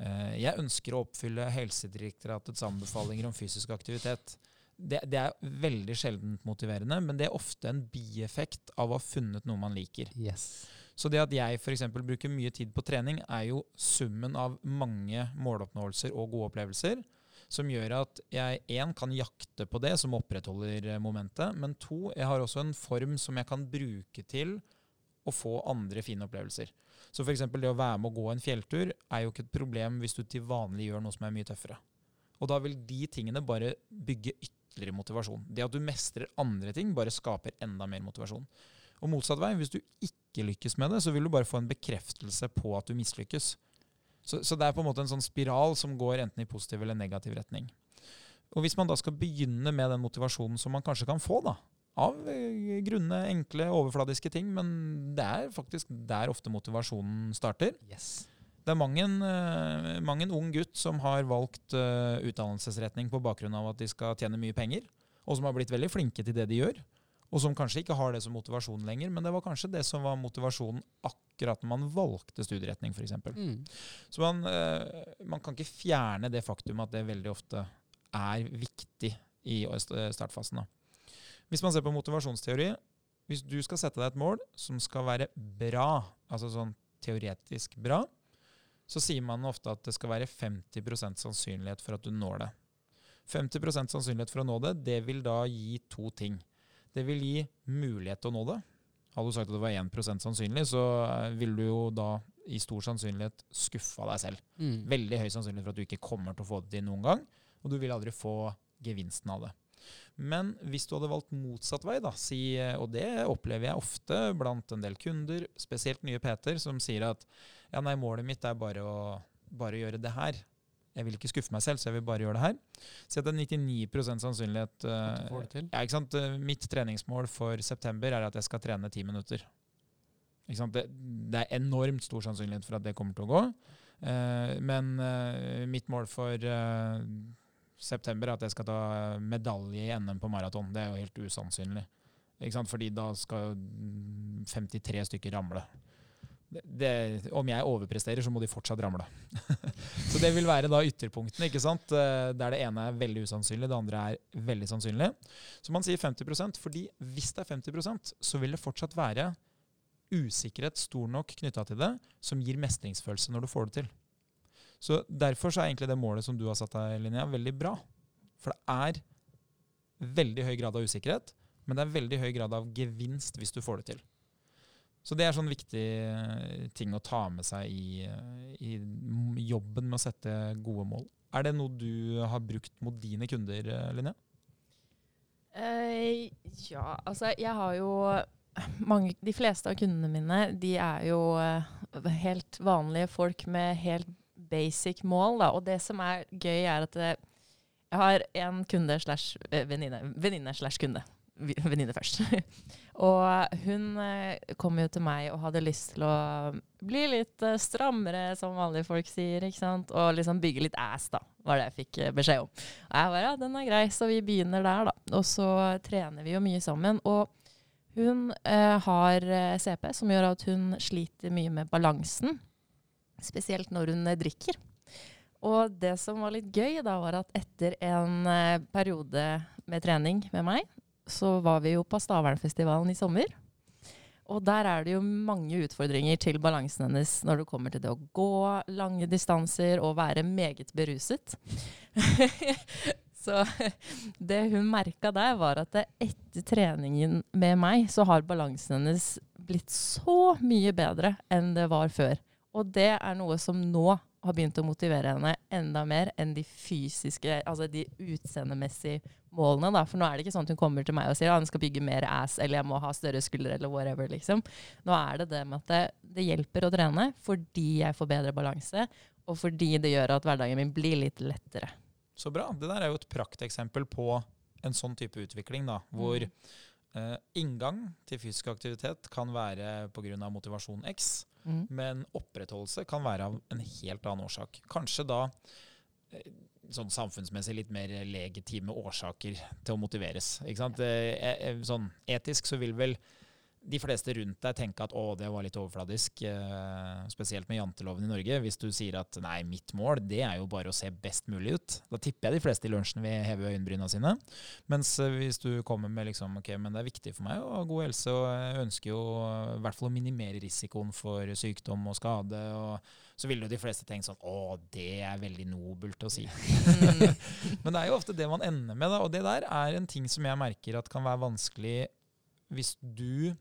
eh, Jeg ønsker å oppfylle Helsedirektoratets anbefalinger om fysisk aktivitet. Det, det er veldig sjeldent motiverende, men det er ofte en bieffekt av å ha funnet noe man liker. Yes. Så det at jeg f.eks. bruker mye tid på trening, er jo summen av mange måloppnåelser og gode opplevelser. Som gjør at jeg én kan jakte på det, som opprettholder eh, momentet, men to, jeg har også en form som jeg kan bruke til å få andre fine opplevelser. Så f.eks. det å være med å gå en fjelltur er jo ikke et problem hvis du til vanlig gjør noe som er mye tøffere. Og da vil de tingene bare bygge ytterligere motivasjon. Det at du mestrer andre ting, bare skaper enda mer motivasjon. Og motsatt vei, hvis du ikke lykkes med det, så vil du bare få en bekreftelse på at du mislykkes. Så, så, det er på en måte en sånn spiral som går enten i positiv eller negativ retning. Og hvis man da skal begynne med den motivasjonen som man kanskje kan få, da, av eh, grunne, enkle, overfladiske ting, men det er faktisk der ofte motivasjonen starter. Yes. Det er mange, uh, mange ung gutt som har valgt uh, utdannelsesretning på bakgrunn av at de skal tjene mye penger, og som har blitt veldig flinke til det de gjør og som kanskje ikke har det som motivasjon lenger, men det var kanskje det som var motivasjonen akkurat når man valgte studieretning, f.eks. Mm. Så man, eh, man, kan ikke fjerne det faktum at det veldig ofte er viktig i startfasen. Da. Hvis man ser på motivasjonsteori, hvis du skal sette deg et mål som skal være bra, altså sånn teoretisk bra, så sier man ofte at det skal være 50% sannsynlighet for at du når det. 50% sannsynlighet for å nå det, det vil da gi to ting. Det vil gi mulighet til å nå det. Hadde du sagt at det var 1% sannsynlig, så eh, ville du jo da i stor sannsynlighet skuffa deg selv. Mm. Veldig høy sannsynlighet for at du ikke kommer til å få det til noen gang, og du vil aldri få gevinsten av det. Men hvis du hadde valgt motsatt vei, da, si, og det opplever jeg ofte blant en del kunder, spesielt nye Peter, som sier at ja, nei, målet mitt er bare å bare gjøre det her jeg vil ikke skuffe meg selv, så jeg vil bare gjøre det her. Si at det er 99 sannsynlighet uh, ja, ikke sant? Eh, mitt treningsmål for september er at jeg skal trene ti minutter. Det, det, er enormt stor sannsynlighet for at det kommer til å gå. Uh, men mitt mål for september er at jeg skal ta medalje i NM på maraton. Det er jo helt usannsynlig. Fordi da skal 53 stykker ramle det, om jeg overpresterer, så må de fortsatt ramle. så det vil være da ytterpunktene, ikke sant? Eh, der det ene er veldig usannsynlig, det andre er veldig sannsynlig. Så man sier 50% fordi hvis det er 50% så vil det fortsatt være usikkerhet stor nok knytta til det, som gir mestringsfølelse når du får det til. Så Derfor så er egentlig det målet som du har satt deg, Linnea, veldig bra. For det er veldig høy grad av usikkerhet, men det er veldig høy grad av gevinst hvis du får det til. Så det er sånn viktig eh, ting å ta med seg i, eh, i, jobben med å sette gode mål. Er det noe du har brukt mot dine kunder, eh, Linnea? Uh, ja, altså jeg har jo mange, De fleste av kundene mine de er jo uh, helt vanlige folk med helt basic mål. Da. Og det som er gøy, er at jeg har en kunde slash venninne. Venninne slash kunde venninne først. og hun eh, kom jo til meg og hadde lyst til å bli litt eh, strammere, som vanlige folk sier. ikke sant? Og liksom bygge litt ass, da, var det jeg fikk eh, beskjed om. Og jeg bare ja, den er grei, så vi begynner der, da. Og så trener vi jo mye sammen. Og hun eh, har CP, som gjør at hun sliter mye med balansen. Spesielt når hun drikker. Og det som var litt gøy, da, var at etter en periode med trening med meg, så var vi jo på Stavernfestivalen i sommer. Og der er det jo mange utfordringer til balansen hennes når det kommer til det å gå lange distanser og være meget beruset. så det hun merka der, var at etter treningen med meg, så har balansen hennes blitt så mye bedre enn det var før. Og det er noe som nå har begynt å motivere henne enda mer enn de fysiske, altså de utseendemessige målene. Da. For nå er det ikke sånn at hun kommer til meg og sier at hun skal bygge mer ass eller jeg må ha større skuldre eller whatever. liksom. Nå er det det med at det, det, hjelper å trene fordi jeg får bedre balanse, og fordi det gjør at hverdagen min blir litt lettere. Så bra. Det der er jo et prakteksempel på en sånn type utvikling, da, hvor mm. uh, inngang til fysisk aktivitet kan være pga. motivasjon X. Mm. Men opprettholdelse kan være av en helt annen årsak. Kanskje da eh, sånn samfunnsmessig litt mer legitime årsaker til å motiveres. Ikke sant? Eh, eh, sånn etisk så vil vel de fleste rundt deg tenke at å, det var litt overfladisk, eh, spesielt med janteloven i Norge. Hvis du sier at nei, mitt mål det er jo bare å se best mulig ut. Da tipper jeg de fleste i lunsjen vil heve øyenbryna sine. Mens eh, hvis du kommer med liksom ok, men det er viktig for meg å ha god helse, og jeg ønsker jo i hvert fall å minimere risikoen for sykdom og skade, og så ville jo de fleste tenkt sånn å, det er veldig nobelt å si. men det er jo ofte det man ender med, da. Og det der er en ting som jeg merker at kan være vanskelig hvis du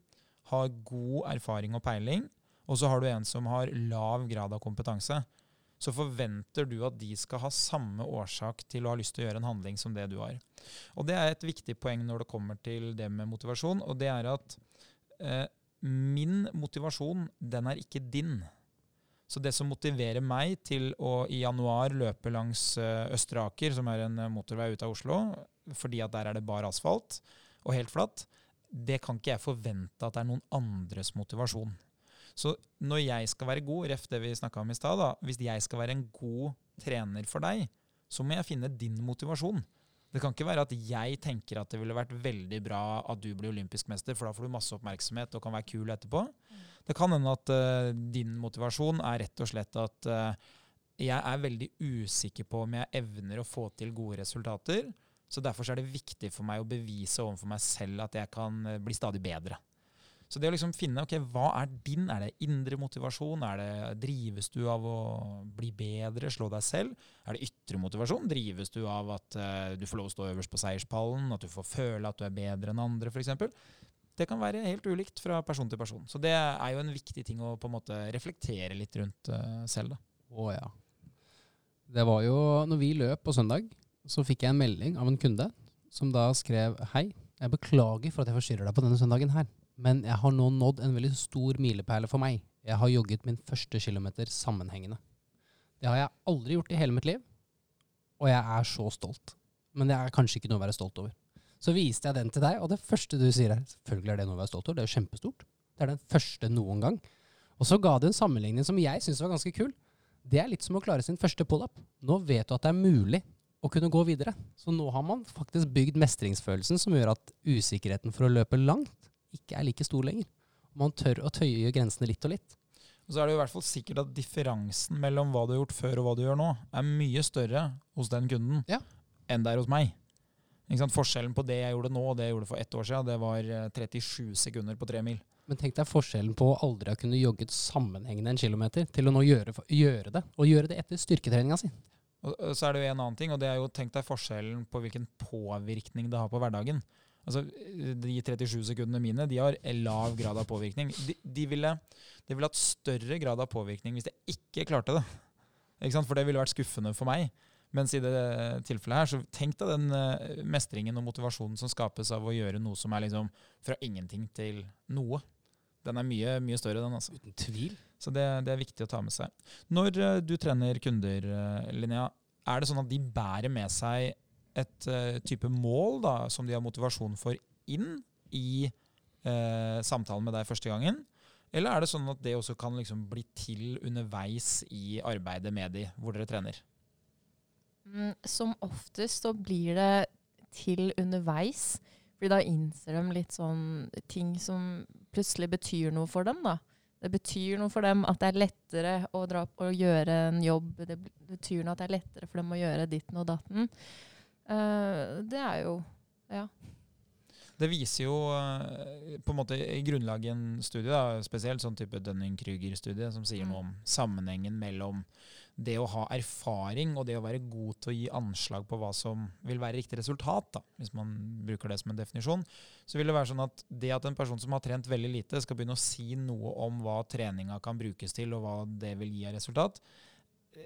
har god erfaring og peiling, og så har du en som har lav grad av kompetanse, så forventer du at de skal ha samme årsak til å ha lyst til å gjøre en handling som det du har. Og Det er et viktig poeng når det kommer til det med motivasjon, og det er at eh, min motivasjon, den er ikke din. Så det som motiverer meg til å i januar løpe langs eh, Østre Aker, som er en motorvei ut av Oslo, fordi at der er det bar asfalt og helt flatt, det kan ikke jeg forvente at det er noen andres motivasjon. Så når jeg skal være god, ref det vi snakka om i stad, hvis jeg skal være en god trener for deg, så må jeg finne din motivasjon. Det kan ikke være at jeg tenker at det ville vært veldig bra at du blir olympisk mester, for da får du masse oppmerksomhet og kan være kul etterpå. Mm. Det kan hende at uh, din motivasjon er rett og slett at uh, jeg er veldig usikker på om jeg evner å få til gode resultater. Så Derfor er det viktig for meg å bevise overfor meg selv at jeg kan eh, bli stadig bedre. Så det å liksom finne ok, hva er din? Er det indre motivasjon? Er det, drives du av å bli bedre, slå deg selv? Er det ytre motivasjon? Drives du av at uh, du får lov å stå øverst på seierspallen? At du får føle at du er bedre enn andre, f.eks.? Det kan være helt ulikt fra person til person. Så det er jo en viktig ting å på en måte reflektere litt rundt uh, selv. da. Å ja. Det var jo når vi løp på søndag, så fikk jeg en melding av en kunde som da skrev Hei, jeg beklager for at jeg forstyrrer deg på denne søndagen her, men jeg har nå nådd en veldig stor milepæle for meg. Jeg har jogget min første kilometer sammenhengende. Det har jeg aldri gjort i hele mitt liv, og jeg er så stolt. Men det er kanskje ikke noe å være stolt over. Så viste jeg den til deg, og det første du sier er selvfølgelig er det noe å være stolt over. Det er jo kjempestort. Det er den første noen gang. Og så ga du en sammenligning som jeg syns var ganske kul. Det er litt som å klare sin første pull-up. Nå vet du at det er mulig å kunne gå videre. Så nå har man faktisk bygd mestringsfølelsen som gjør at usikkerheten for å løpe langt ikke er like stor lenger. Man tør å tøye grensene litt og litt. Og så er det jo i hvert fall sikkert at differansen mellom hva du har gjort før og hva du gjør nå, er mye større hos den kunden ja. enn det er hos meg. Forskjellen på det jeg gjorde nå og det jeg gjorde for ett år siden, det var 37 eh, sekunder på tre mil. Men tenk deg forskjellen på å aldri ha kunnet jogget sammenhengende en kilometer, til å nå gjøre, gjøre det, og gjøre det etter styrketreninga si. Og så er det jo en annen ting, og det er jo tenk deg forskjellen på hvilken påvirkning det har på hverdagen. Altså, De 37 sekundene mine de har lav grad av påvirkning. De, de, ville, de ville hatt større grad av påvirkning hvis jeg ikke klarte det. Ikke? For det ville vært skuffende for meg. Mens i det tilfellet her, så tenk deg den uh, mestringen og motivasjonen som skapes av å gjøre noe som er liksom fra ingenting til noe. Den er mye, mye større, den. altså. Uten tvil. Så det, det, er viktig å ta med seg. Når uh, du trener kunder, uh, Linnea, er det sånn at de bærer med seg et uh, type mål da, som de har motivasjon for inn i samtalen med deg første gangen? Eller er det sånn at det også kan liksom bli til underveis i arbeidet med de, hvor dere trener? Mm, som oftest så blir det til underveis. Fordi da innser de litt sånn ting som plutselig betyr noe for dem. da det betyr noe for dem at det er lettere å dra opp og gjøre en jobb. Det betyr noe at det er lettere for dem å gjøre ditten og datten. Uh, det er jo Ja. Det viser jo uh, på en måte i grunnlaget en studie, da, spesielt sånn type Dunning-Krüger-studie, som sier noe om mm. sammenhengen mellom det å ha erfaring og det å være god til å gi anslag på hva som vil være riktig resultat, da, hvis man bruker det som en definisjon, så vil det være sånn at det at en person som har trent veldig lite, skal begynne å si noe om hva treninga kan brukes til, og hva det vil gi av resultat,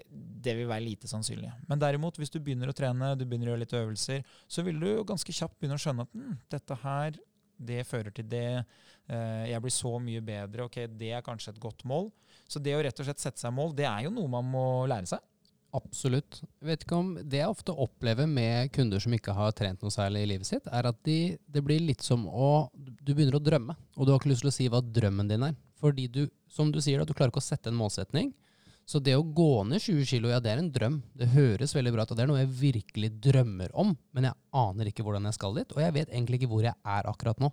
det vil være lite sannsynlig. Men derimot, hvis du begynner å trene, du begynner å gjøre litt øvelser, så vil du ganske kjapt begynne å skjønne at hm, dette her, det fører til det, eh, jeg blir så mye bedre, ok, det er kanskje et godt mål. Så det å rett og slett sette seg mål, det er jo noe man må lære seg. Absolutt. Vet ikke om Det jeg ofte opplever med kunder som ikke har trent noe særlig i livet sitt, er at de, det blir litt som å Du begynner å drømme, og du har ikke lyst til å si hva drømmen din er. Fordi du, som du sier, da, du klarer ikke å sette en målsetning. Så det å gå ned 20 kilo, ja, det er en drøm. Det høres veldig bra ut, og det er noe jeg virkelig drømmer om. Men jeg aner ikke hvordan jeg skal dit, og jeg vet egentlig ikke hvor jeg er akkurat nå.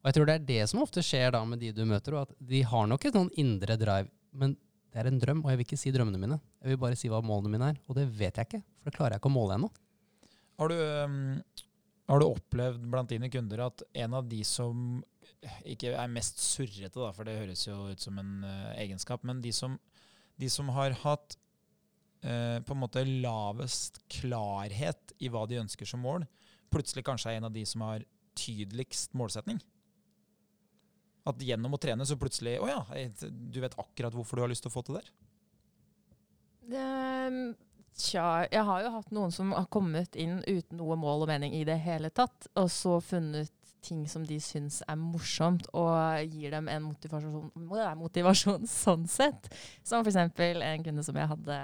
Og jeg tror det er det som ofte skjer da med de du møter, og at de har nok et sånn indre drive, men det er en drøm, og jeg vil ikke si drømmene mine. Jeg vil bare si hva målene mine er, og det vet jeg ikke, for det klarer jeg ikke å måle ennå. Har du, um, har du opplevd blant dine kunder at en av de som ikke er mest surrete, da, for det høres jo ut som en uh, egenskap, men de som, de som har hatt eh, på en måte lavest klarhet i hva de ønsker som mål, plutselig kanskje er en av de som har tydeligst målsetning? At gjennom å trene så plutselig Å ja, du vet akkurat hvorfor du har lyst til å få til det der? Tja, jeg har jo hatt noen som har kommet inn uten noe mål og mening i det hele tatt, og så funnet ting som de syns er morsomt, og gir dem en motivasjon, motivasjon sånn sett. Som f.eks. en kunde som jeg hadde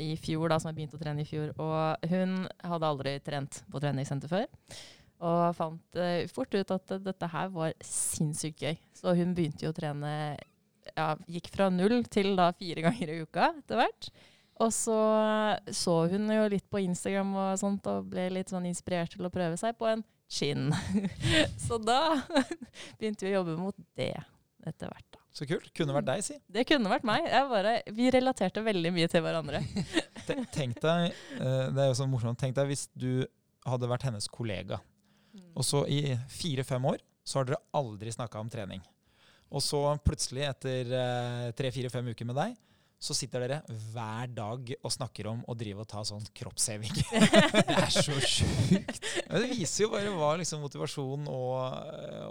i fjor, da, som jeg begynte å trene i fjor. Og hun hadde aldri trent på treningssenter før. Og fant uh, fort ut at dette her var sinnssykt gøy. Så hun begynte jo å trene ja, Gikk fra null til da fire ganger i uka etter hvert. Og så så hun jo litt på Instagram og sånt, og ble litt sånn inspirert til å prøve seg på en skinn. så da begynte vi å jobbe mot det etter hvert. da. Så kult. Kunne vært deg, si. Det kunne vært meg. Bare, vi relaterte veldig mye til hverandre. Tenk deg, eh, det er jo så morsomt, tenk deg hvis du hadde vært hennes kollega. Mm. Og så i fire-fem år så har dere aldri snakka om trening. Og så plutselig, etter eh, tre-fire-fem uker med deg, så sitter dere hver dag og snakker om å drive og ta sånn kroppsheving. det er så sjukt. det viser jo bare hva liksom motivasjon og,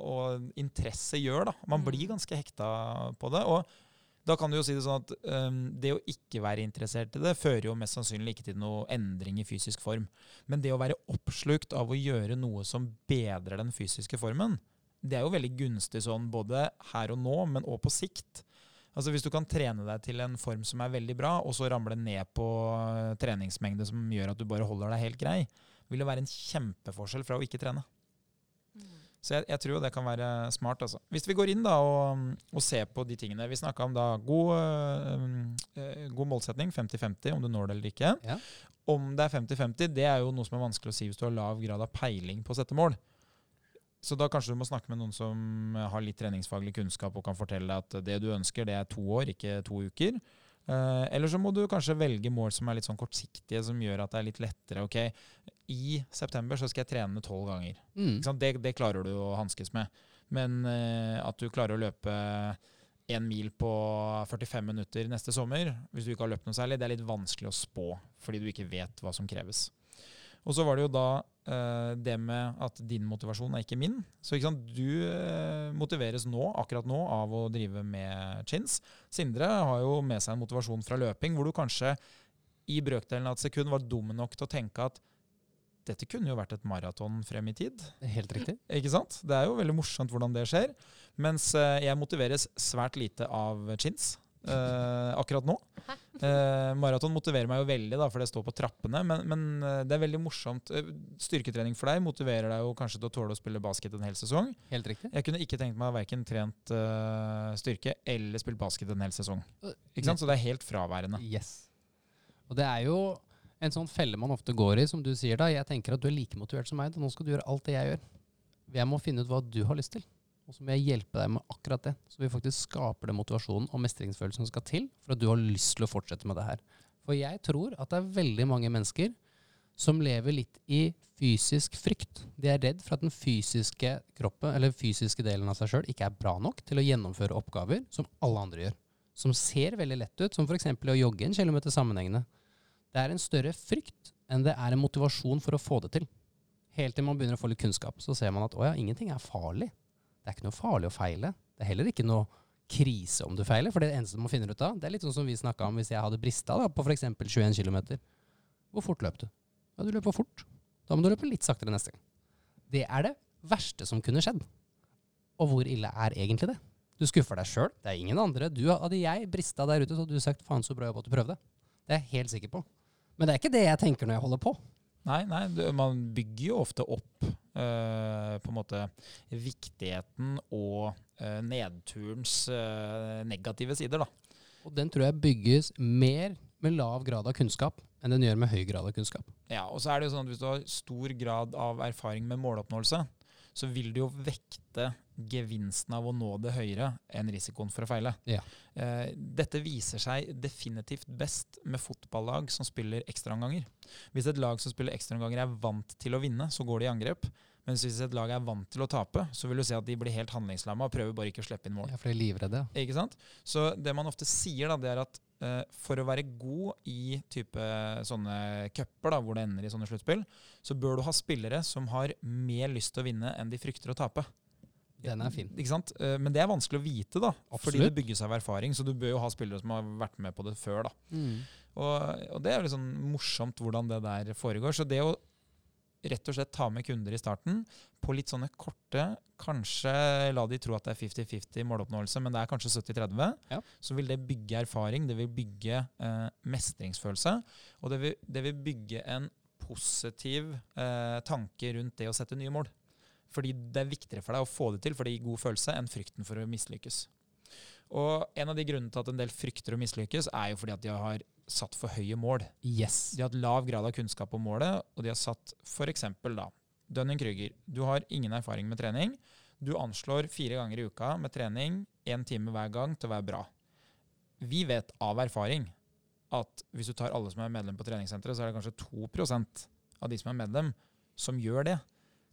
og, interesse gjør. da. Man blir mm. ganske hekta på det. og da kan du jo si Det sånn at um, det å ikke være interessert i det, fører jo mest sannsynlig ikke til noe endring i fysisk form. Men det å være oppslukt av å gjøre noe som bedrer den fysiske formen, det er jo veldig gunstig sånn både her og nå, men òg på sikt. Altså Hvis du kan trene deg til en form som er veldig bra, og så ramle ned på eh, treningsmengde som gjør at du bare holder deg helt grei, vil det være en kjempeforskjell fra å ikke trene. Mm. Så jeg, jeg, tror det kan være smart. Altså. Hvis vi går inn da og, og ser på de tingene Vi snakka om da god, øh, god målsetning, 50-50, om du når det eller ikke. Ja. Om det er 50-50, det er jo noe som er vanskelig å si hvis du har lav grad av peiling på å sette mål. Så da kanskje du må snakke med noen som har litt treningsfaglig kunnskap og kan fortelle deg at det du ønsker, det er to år, ikke to uker. Uh, eller så må du kanskje velge mål som er litt sånn kortsiktige, som gjør at det er litt lettere. Ok, i september så skal jeg trene tolv ganger. Mm. Det, det, klarer du å hanskes med. Men uh, at du klarer å løpe én mil på 45 minutter neste sommer, hvis du ikke har løpt noe særlig, det er litt vanskelig å spå, fordi du ikke vet hva som kreves. Og så var det jo da det med at din motivasjon er ikke min. Så ikke du uh, motiveres nå, akkurat nå, av å drive med chins. Sindre har jo med seg en motivasjon fra løping, hvor du kanskje i brøkdelen av et sekund var dum nok til å tenke at dette kunne jo vært et maraton frem i tid. Helt riktig. Ikke sant? Det er jo veldig morsomt hvordan det skjer. Mens uh, jeg motiveres svært lite av chins uh, akkurat nå. Uh, maraton motiverer meg jo veldig, da, for det står på trappene. Men, men uh, det er veldig morsomt. Styrketrening for deg motiverer deg jo kanskje til å tåle å spille basket en hel sesong. Helt riktig. Jeg kunne ikke tenkt meg verken trent styrke eller spilt basket en hel sesong. Ikke sant? Så det er helt fraværende. Yes. Og det er jo en sånn felle man ofte går i, som du sier da. Jeg tenker at du er like motivert som meg. Nå skal du gjøre alt det jeg gjør. Jeg må finne ut hva du har lyst til. Og så må jeg hjelpe deg med akkurat det, så vi faktisk skaper den motivasjonen og mestringsfølelsen som skal til for at du har lyst til å fortsette med det her. For jeg tror at det er veldig mange mennesker som lever litt i fysisk frykt. De er redd for at den fysiske kroppen, eller fysiske delen av seg sjøl ikke er bra nok til å gjennomføre oppgaver som alle andre gjør. Som ser veldig lett ut, som f.eks. å jogge en kilometer sammenhengende. Det er en større frykt enn det er en motivasjon for å få det til. Helt til man begynner å få litt kunnskap, så ser man at å ja, ingenting er farlig. Det er ikke noe farlig å feile. Det er heller ikke noe krise om du feiler, for det eneste man finner ut av, det er litt sånn som vi snakka om hvis jeg hadde brista da, på f.eks. 21 km. Hvor fort løp du? Ja, du løp for fort. Da må du løpe litt saktere neste gang. Det er det verste som kunne skjedd. Og hvor ille er egentlig det? Du skuffer deg sjøl. Det er ingen andre. Du, hadde jeg brista der ute, så hadde du sagt faen så bra jobb at du prøvde. Det er jeg helt sikker på. Men det er ikke det jeg tenker når jeg holder på. Nei, nei, man bygger jo ofte opp uh, på en måte viktigheten og uh, nedturens uh, negative sider, da. Og den tror jeg bygges mer med lav grad av kunnskap enn den gjør med høy grad av kunnskap. Ja, og så er det jo sånn at hvis du har stor grad av erfaring med måloppnåelse, så vil du jo vekte gevinsten av å nå det høyere enn risikoen for å feile. Ja. Eh, dette viser seg definitivt best med fotballag som spiller ekstraomganger. Hvis et lag som spiller ekstraomganger er vant til å vinne, så går de i angrep. Mens hvis et lag er vant til å tape, så vil du se at de blir helt handlingslamma og prøver bare ikke å slippe inn mål. Ja, for de er livredde. Ikke sant? Så det man ofte sier, da, det er at eh, for å være god i type sånne cuper, hvor det ender i sånne sluttspill, så bør du ha spillere som har mer lyst til å vinne enn de frykter å tape. Den er fin. Ikke sant? Eh, Men det er vanskelig å vite, da. Fordi det det bygges av erfaring. Så du bør jo ha spillere som har vært med på det før. da. Mm. Og, og det er sånn morsomt hvordan det der foregår. Så det å rett og slett ta med kunder i starten på litt sånne korte Kanskje la de tro at det er 50-50 måloppnåelse, men det er kanskje 70-30. Ja. Så vil det bygge erfaring, det vil bygge eh, mestringsfølelse. Og det vil, det vil bygge en positiv eh, tanke rundt det å sette nye mål. Fordi det er viktigere for deg å få det til, for det gir god følelse, enn frykten for å mislykkes. Og en av de grunnene til at en del frykter å mislykkes, er jo fordi at de har satt for høye mål. Yes. De har hatt lav grad av kunnskap om målet, og de har satt f.eks. da Dunning-Krüger. Du har ingen erfaring med trening. Du anslår fire ganger i uka med trening, én time hver gang, til å være bra. Vi vet av erfaring at hvis du tar alle som er medlem på treningssenteret, så er det kanskje 2% av de som er medlem, som gjør det.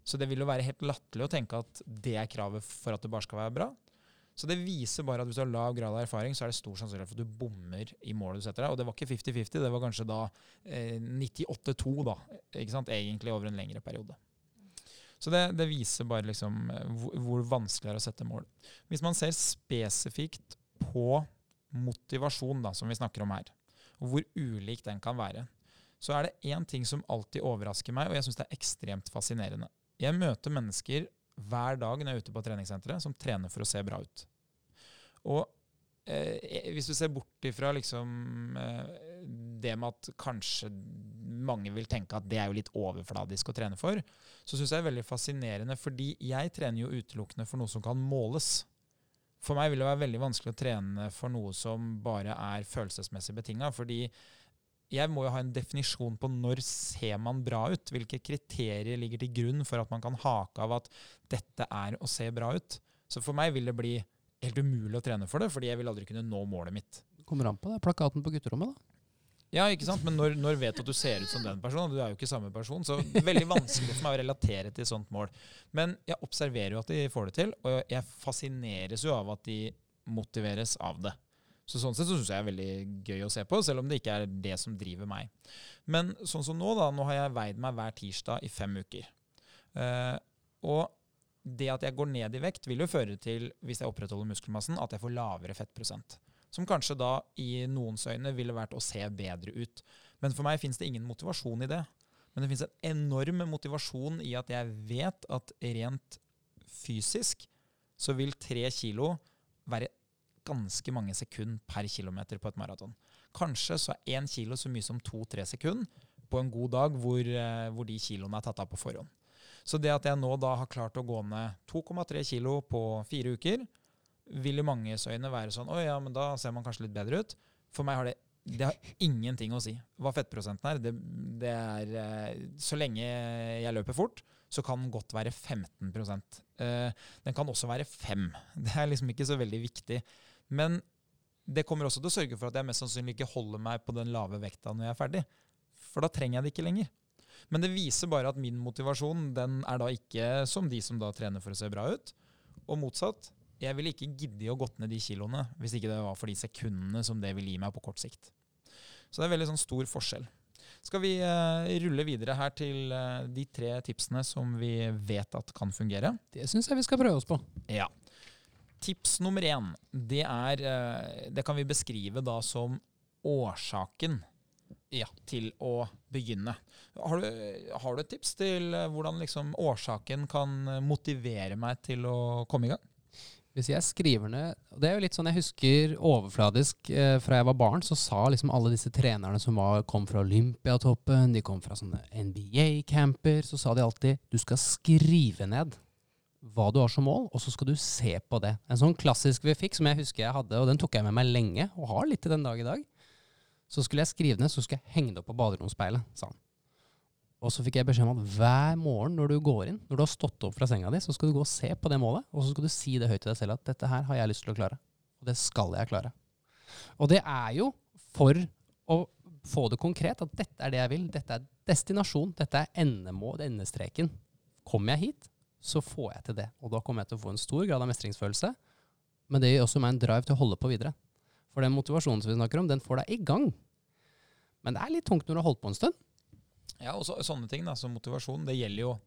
Så det vil jo være helt latterlig å tenke at det er kravet for at det bare skal være bra. Så det viser bare at hvis du har lav grad av erfaring, så er det stor sannsynlighet for at du bommer i målet du setter deg. Og det var ikke 50-50, det var kanskje da eh, 98-2, da. Ikke sant? Egentlig over en lengre periode. Så det, det viser bare liksom eh, hvor, hvor vanskelig det er å sette mål. Hvis man ser spesifikt på motivasjon, da, som vi snakker om her, og hvor ulik den kan være, så er det én ting som alltid overrasker meg, og jeg syns det er ekstremt fascinerende. Jeg møter mennesker hver dag når jeg er ute på treningssenteret, som trener for å se bra ut. Og eh, hvis du ser bort ifra liksom eh, det med at kanskje mange vil tenke at det er jo litt overfladisk å trene for, så syns jeg det er veldig fascinerende, fordi jeg trener jo utelukkende for noe som kan måles. For meg vil det være veldig vanskelig å trene for noe som bare er følelsesmessig betinga, fordi jeg må jo ha en definisjon på når ser man bra ut. Hvilke kriterier ligger til grunn for at man kan hake av at dette er å se bra ut. Så for meg vil det bli helt umulig å trene for det, fordi jeg vil aldri kunne nå målet mitt. Kommer an på det. Plakaten på gutterommet, da. Ja, ikke sant? Men når, når vet du at du ser ut som den personen? Du er jo ikke samme person. Så det er veldig vanskelig for meg å relatere til et sånt mål. Men jeg observerer jo at de får det til, og jeg fascineres jo av at de motiveres av det. Så sånn sett så syns jeg det er veldig gøy å se på, selv om det ikke er det som driver meg. Men sånn som nå, da. Nå har jeg veid meg hver tirsdag i fem uker. Uh, og det at jeg går ned i vekt, vil jo føre til, hvis jeg opprettholder muskelmassen, at jeg får lavere fettprosent. Som kanskje da i noens øyne ville vært å se bedre ut. Men for meg fins det ingen motivasjon i det. Men det fins en enorm motivasjon i at jeg vet at rent fysisk så vil tre kilo være ganske mange sekund per kilometer på et maraton. Kanskje så er én kilo så mye som to-tre sekund på en god dag hvor, eh, hvor de kiloene er tatt av på forhånd. Så det at jeg nå da har klart å gå ned 2,3 kilo på fire uker, vil i manges øyne være sånn Å ja, men da ser man kanskje litt bedre ut. For meg har det, det har ingenting å si hva fettprosenten er. Det, det er eh, så lenge jeg løper fort, så kan den godt være 15 eh, Den kan også være 5 Det er liksom ikke så veldig viktig. Men det kommer også til å sørge for at jeg mest sannsynlig ikke holder meg på den lave vekta når jeg er ferdig. For da trenger jeg det ikke lenger. Men det viser bare at min motivasjon den er da ikke som de som da trener for å se bra ut. Og motsatt. Jeg ville ikke giddet å gått ned de kiloene hvis ikke det var for de sekundene som det vil gi meg på kort sikt. Så det er veldig sånn stor forskjell. Skal vi uh, rulle videre her til uh, de tre tipsene som vi vet at kan fungere? Det syns jeg vi skal prøve oss på. Ja. Tips nummer én, det er eh, Det kan vi beskrive da som årsaken Ja. til å begynne. Har du, har du et tips til eh, hvordan liksom årsaken kan motivere meg til å komme i gang? Hvis jeg skriver ned Det er jo litt sånn jeg husker overfladisk eh, fra jeg var barn, så sa liksom alle disse trenerne som var, kom fra Olympiatoppen, de kom fra sånne NBA-camper, så sa de alltid du skal skrive ned hva du har som mål, og så skal du se på det. En sånn klassisk vi fikk, som jeg husker jeg hadde, og den tok jeg med meg lenge, og har litt til den dag i dag. Så skulle jeg skrive ned, så skulle jeg henge det opp på baderomsspeilet, sa han. Og så fikk jeg beskjed om at hver morgen når du går inn, når du har stått opp fra senga di, så skal du gå og se på det målet, og så skal du si det høyt til deg selv at dette her har jeg lyst til å klare. Og det skal jeg klare. Og det er jo for å få det konkret at dette er det jeg vil. Dette er destinasjon. Dette er endemål, endestreken. Kommer jeg hit, så får jeg til det. Og da kommer jeg til å få en stor grad av mestringsfølelse. Men det gir også meg en drive til å holde på videre. For den motivasjonen som vi snakker om, den får deg i gang. Men det er litt tungt når du har holdt på en stund. Ja, og så, sånne ting da, som motivasjon, det gjelder jo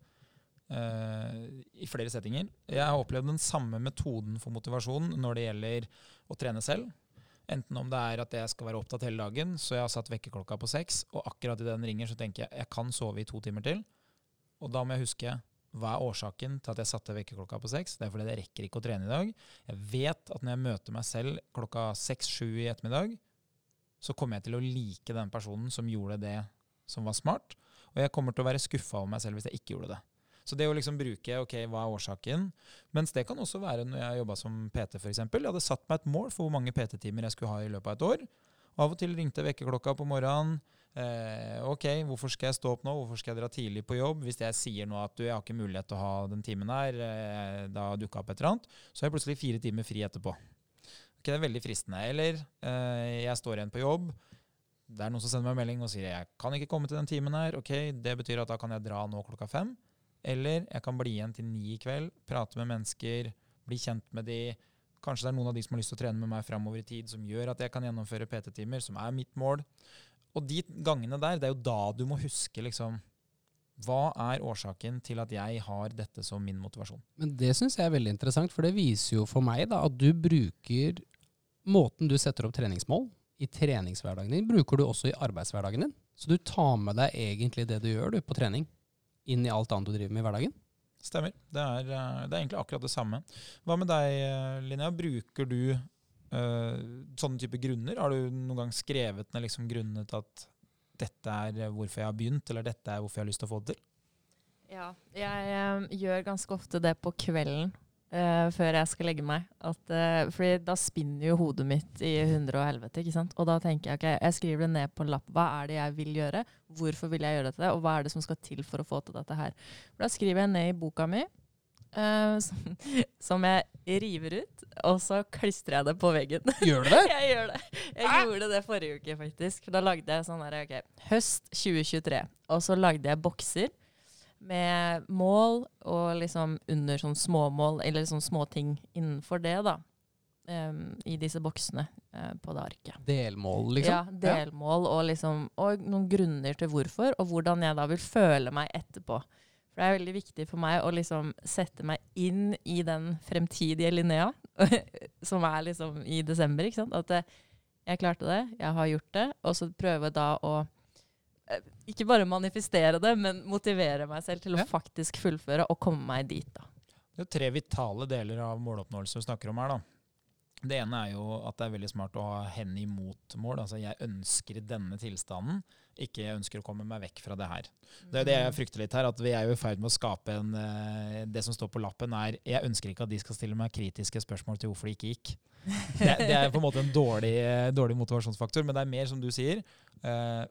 Uh, i flere settinger. Jeg har opplevd den samme metoden for motivasjon når det gjelder å trene selv. Enten om det er at jeg skal være opptatt hele dagen, så jeg har satt vekkerklokka på seks, og akkurat i den ringer så tenker jeg jeg kan sove i to timer til. Og da må jeg huske hva er årsaken til at jeg satte vekkerklokka på seks? Det er fordi jeg rekker ikke å trene i dag. Jeg vet at når jeg møter meg selv klokka seks-sju i ettermiddag, så kommer jeg til å like den personen som gjorde det som var smart. Og jeg kommer til å være skuffa over meg selv hvis jeg ikke gjorde det. Så det å liksom bruke ok, hva er årsaken Mens det kan også være når jeg jobba som PT, f.eks. Jeg hadde satt meg et mål for hvor mange PT-timer jeg skulle ha i løpet av et år. Av og til ringte vekkerklokka på morgenen. Eh, ok, hvorfor skal jeg stå opp nå? Hvorfor skal jeg dra tidlig på jobb? Hvis jeg sier nå at du, jeg har ikke mulighet til å ha den timen her, eh, da dukka opp et eller annet, så har jeg plutselig fire timer fri etterpå. Ok, Det er veldig fristende. Eller eh, jeg står igjen på jobb. Det er noen som sender meg en melding og sier jeg kan ikke komme til den timen her. Ok, Det betyr at da kan jeg dra nå klokka fem. Eller jeg kan bli igjen til ni i kveld, prate med mennesker, bli kjent med de. Kanskje det er noen av de som har lyst til å trene med meg framover i tid, som gjør at jeg kan gjennomføre PT-timer, som er mitt mål. Og de gangene der, det er jo da du må huske liksom Hva er årsaken til at jeg har dette som min motivasjon? Men det syns jeg er veldig interessant, for det viser jo for meg da, at du bruker måten du setter opp treningsmål i treningshverdagen din, bruker du også i arbeidshverdagen din. Så du tar med deg egentlig det du gjør du på trening, inn i alt annet du driver med i hverdagen. Stemmer. Det er, eh, det er egentlig akkurat det samme. Hva med deg, eh, Linnea? Bruker du sånne type grunner? Har du noen gang skrevet ned liksom grunnene til at dette er hvorfor jeg har begynt, eller dette er hvorfor jeg har lyst til å få det til? Ja, jeg um, gjør ganske ofte det på kvelden uh, før jeg skal legge meg. At, uh, fordi da spinner jo hodet mitt i hundre og helvete. ikke sant? Og da tenker jeg ok, jeg skriver det ned på en lapp. Hva er det jeg vil gjøre? Hvorfor vil jeg gjøre dette? Og hva er det som skal til for å få til dette her? For da skriver jeg ned i boka mi, eh, som, som jeg river ut, og så klistrer jeg det på veggen. Gjør du det? jeg gjør det. Jeg gjorde det forrige uke, faktisk. Da lagde jeg sånn her, ok, høst 2023. Og så lagde jeg bokser med mål og liksom under sånn småmål, eller sånn småting innenfor det, da. Um, I disse boksene uh, på det arket. Delmål, liksom? Ja, delmål og, liksom, og noen grunner til hvorfor, og hvordan jeg da vil føle meg etterpå. For det er veldig viktig for meg å liksom sette meg inn i den fremtidige Linnea, som er liksom i desember. ikke sant? At eh, jeg klarte det, jeg har gjort det, og så prøve da å eh, ikke bare manifestere det, men motivere meg selv til å Ja. faktisk fullføre og komme meg dit. da. Det er tre vitale deler av måloppnåelse vi snakker om her. da. Det ene er jo at det er veldig smart å ha hendene imot mål. Altså jeg ønsker denne tilstanden, ikke jeg ønsker å komme meg vekk fra det her. Det er det jeg frykter litt her, at vi er jo i ferd med å skape en eh, Det som står på lappen er Jeg ønsker ikke at de skal stille meg kritiske spørsmål til hvorfor det ikke gikk. Det, det er på en måte en dårlig, eh, dårlig motivasjonsfaktor, men det er mer som du sier. eh,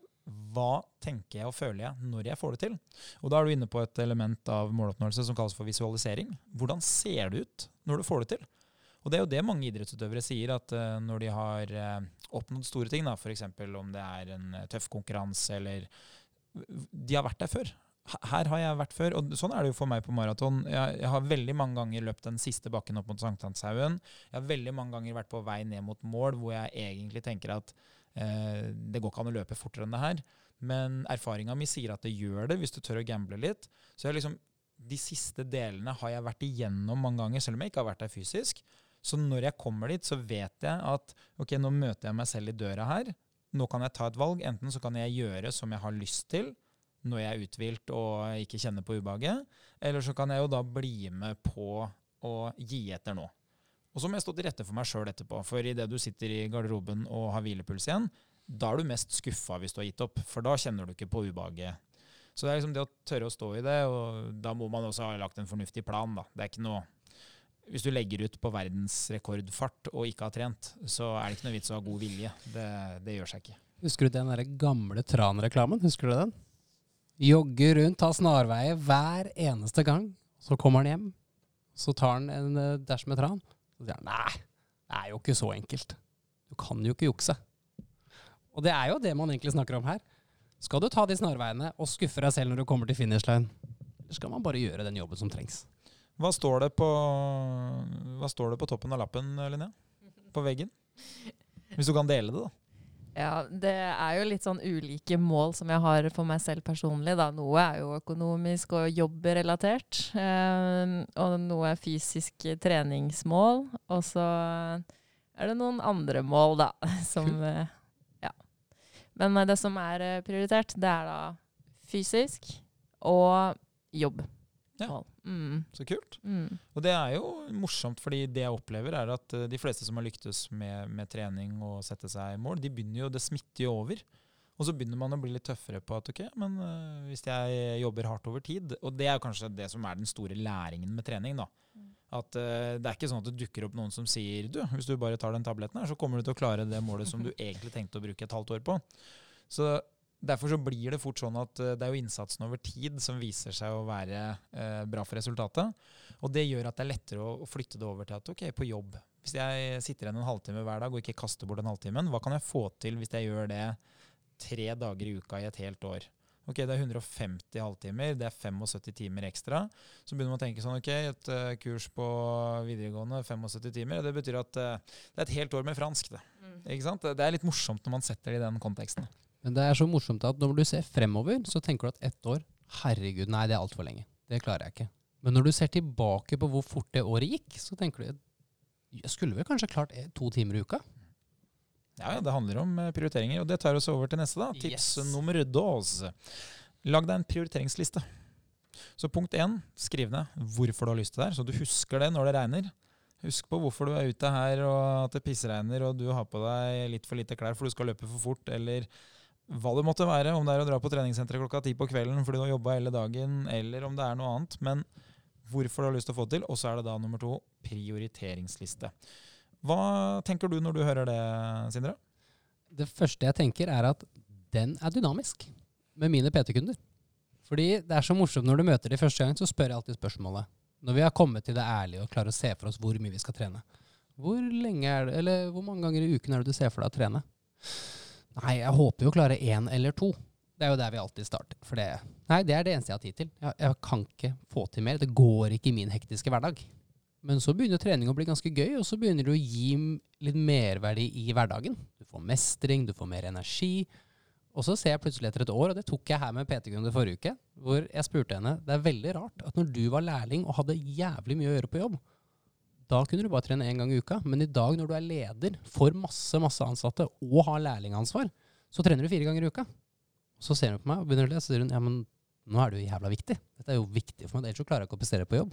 hva tenker jeg og føler jeg når jeg får det til? Og da er du inne på et element av måloppnåelse som kalles for visualisering. Hvordan ser det ut når du får det til? Og det er jo det mange idrettsutøvere sier, at eh, når de har eh, oppnådd store ting, f.eks. om det er en eh, tøff konkurranse eller De har vært der før. Her har jeg vært før, og sånn er det jo for meg på maraton. Jeg, jeg har veldig mange ganger løpt den siste bakken opp mot Sankthanshaugen. Jeg har veldig mange ganger vært på vei ned mot mål hvor jeg egentlig tenker at eh, det går ikke an å løpe fortere enn det her. Men erfaringa mi sier at det gjør det, hvis du tør å gamble litt. Så jeg liksom, de siste delene har jeg vært igjennom mange ganger, selv om jeg ikke har vært der fysisk. Så når jeg kommer dit, så vet jeg at ok, nå møter jeg meg selv i døra her. Nå kan jeg ta et valg. Enten så kan jeg gjøre som jeg har lyst til når jeg er uthvilt og ikke kjenner på ubehaget, eller så kan jeg jo da bli med på å gi etter nå. Og så må jeg stå til rette for meg sjøl etterpå, for idet du sitter i garderoben og har hvilepuls igjen, da er du mest skuffa hvis du har gitt opp, for da kjenner du ikke på ubehaget. Så det er liksom det å tørre å stå i det, og da må man også ha lagt en fornuftig plan. da. Det er ikke noe Hvis du legger ut på verdensrekordfart og ikke har trent, så er det ikke noe vits å ha god vilje. Det, det gjør seg ikke. Husker du den der gamle Tran-reklamen? Husker du den? Jogger rundt, tar snarveier hver eneste gang. Så kommer han hjem, så tar han en uh, dash med tran. Så sier han nei, det er jo ikke så enkelt. Du kan jo ikke jukse. Og det er jo det man egentlig snakker om her. Skal du ta de snarveiene og skuffe deg selv når du kommer til finish line? Eller skal man bare gjøre den jobben som trengs? Hva står det på, hva står det på toppen av lappen, Linnea? På veggen? Hvis du kan dele det, da. Ja, det er jo litt sånn ulike mål som jeg har for meg selv personlig. Da. Noe er jo økonomisk og jobbrelatert. Eh, og noe er fysisk treningsmål. Og så er det noen andre mål, da, som eh, Ja. Men eh, det som er eh, prioritert, det er da fysisk og jobb. Ja. Mm. Så kult. Mm. Og det er jo morsomt, fordi det jeg opplever, er at eh, de fleste som har lyktes med, med trening og sette seg i mål, de begynner jo, det smitter jo over. Og så begynner man å bli litt tøffere på at ok, men uh, hvis jeg jobber hardt over tid Og det er jo kanskje det som er den store læringen med trening. da. At uh, Det er ikke sånn at det dukker opp noen som sier du, hvis du bare tar den tabletten her, så kommer du til å klare det målet som du egentlig tenkte å bruke et halvt år på. Så Derfor så blir det fort sånn at øh, det er jo innsatsen over tid som viser seg å være eh, bra for resultatet. Og det gjør at det er lettere å, flytte det over til at ok, på jobb Hvis jeg sitter igjen en halvtime hver dag og ikke kaster bort den halvtimen, hva kan jeg få til hvis jeg gjør det tre dager i uka i et helt år? Ok, Det er 150 halvtimer, det er 75 timer ekstra. Så begynner man å tenke sånn, ok, et uh, kurs på videregående, 75 timer, det betyr at uh, det er et helt år med fransk. det. Ikke sant? Det er litt morsomt når man setter det i den konteksten. Men det er så morsomt at når du ser fremover, så tenker du at ett år Herregud, nei, det er altfor lenge. Det klarer jeg ikke. Men når du ser tilbake på hvor fort det året gikk, så tenker du jeg skulle vel kanskje klart eh, to timer i uka. Ja, ja, det handler om eh, prioriteringer, og det tar oss over til neste. da. Tips Yes. nummer dos. Lag deg en prioriteringsliste. Så punkt én, skriv ned hvorfor du har lyst til det her, så du husker det når det regner. Husk på hvorfor du er ute her, og at det pissregner, og du har på deg litt for lite klær for du skal løpe for fort, eller hva det måtte være. Om det er å dra på treningssenteret klokka ti på kvelden fordi du har jobba hele dagen, eller om det er noe annet. Men hvorfor du har lyst til å få det til. Og så er det da nummer to prioriteringsliste. Hva tenker du når du hører det, Sindre? Det første jeg tenker, er at den er dynamisk med mine PT-kunder. Fordi det er så morsomt når du møter de første gang, så spør jeg alltid spørsmålet. Når vi har kommet til det ærlige og klarer å se for oss hvor mye vi skal trene. Hvor lenge er det, eller hvor mange ganger i uken er det du ser for deg å trene? Nei, jeg håper jo å klare én eller to. Det er jo der vi alltid starter. For det, nei, det er det eneste jeg har tid til. Jeg, jeg kan ikke få til mer. Det går ikke i min hektiske hverdag. Men så begynner trening å bli ganske gøy, og så begynner det å gi litt merverdi i hverdagen. Du får mestring, du får mer energi. Og så ser jeg plutselig etter et år, og det tok jeg her med PT-kunde forrige uke, hvor jeg spurte henne det er veldig rart at når du var lærling og hadde jævlig mye å gjøre på jobb, da kunne du bare trene én gang i uka. Men i dag når du er leder for masse masse ansatte og har lærlingansvar, så trener du fire ganger i uka. Så ser hun på meg og begynner å le, så sier hun ja, men nå er det jo jævla viktig. Dette er jo viktig for meg, ellers så klarer jeg ikke å prestere på jobb.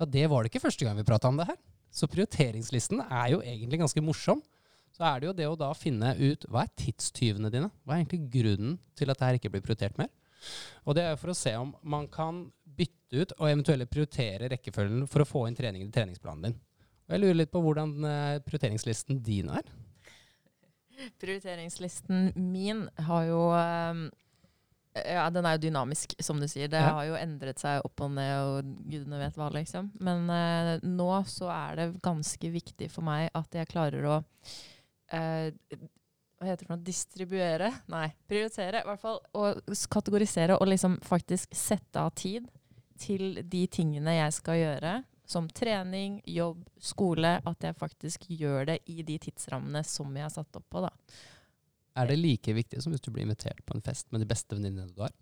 Ja, det var det ikke første gang vi prata om det her. Så prioriteringslisten er jo egentlig ganske morsom. Så er det jo det å da finne ut hva er tidstyvene dine? Hva er egentlig grunnen til at det her ikke blir prioritert mer? Og det er for å se om man kan bytte ut og eventuelt prioritere rekkefølgen for å få inn trening i treningsplanen din. Og jeg lurer litt på hvordan eh, prioriteringslisten din er. Prioriteringslisten min har jo ehm, Ja, den er jo dynamisk, som du sier. Det Ja. har jo endret seg opp og ned, og gudene vet hva, liksom. Men eh, nå så er det ganske viktig for meg at jeg klarer å eh, Hva heter det for noe? Distribuere? Nei, prioritere. I hvert fall å kategorisere og liksom faktisk sette av tid til de tingene jeg skal gjøre. Som trening, jobb, skole. At jeg faktisk gjør det i de tidsrammene som jeg har satt opp på. da. Er det like viktig som hvis du blir invitert på en fest med de beste venninnene du har?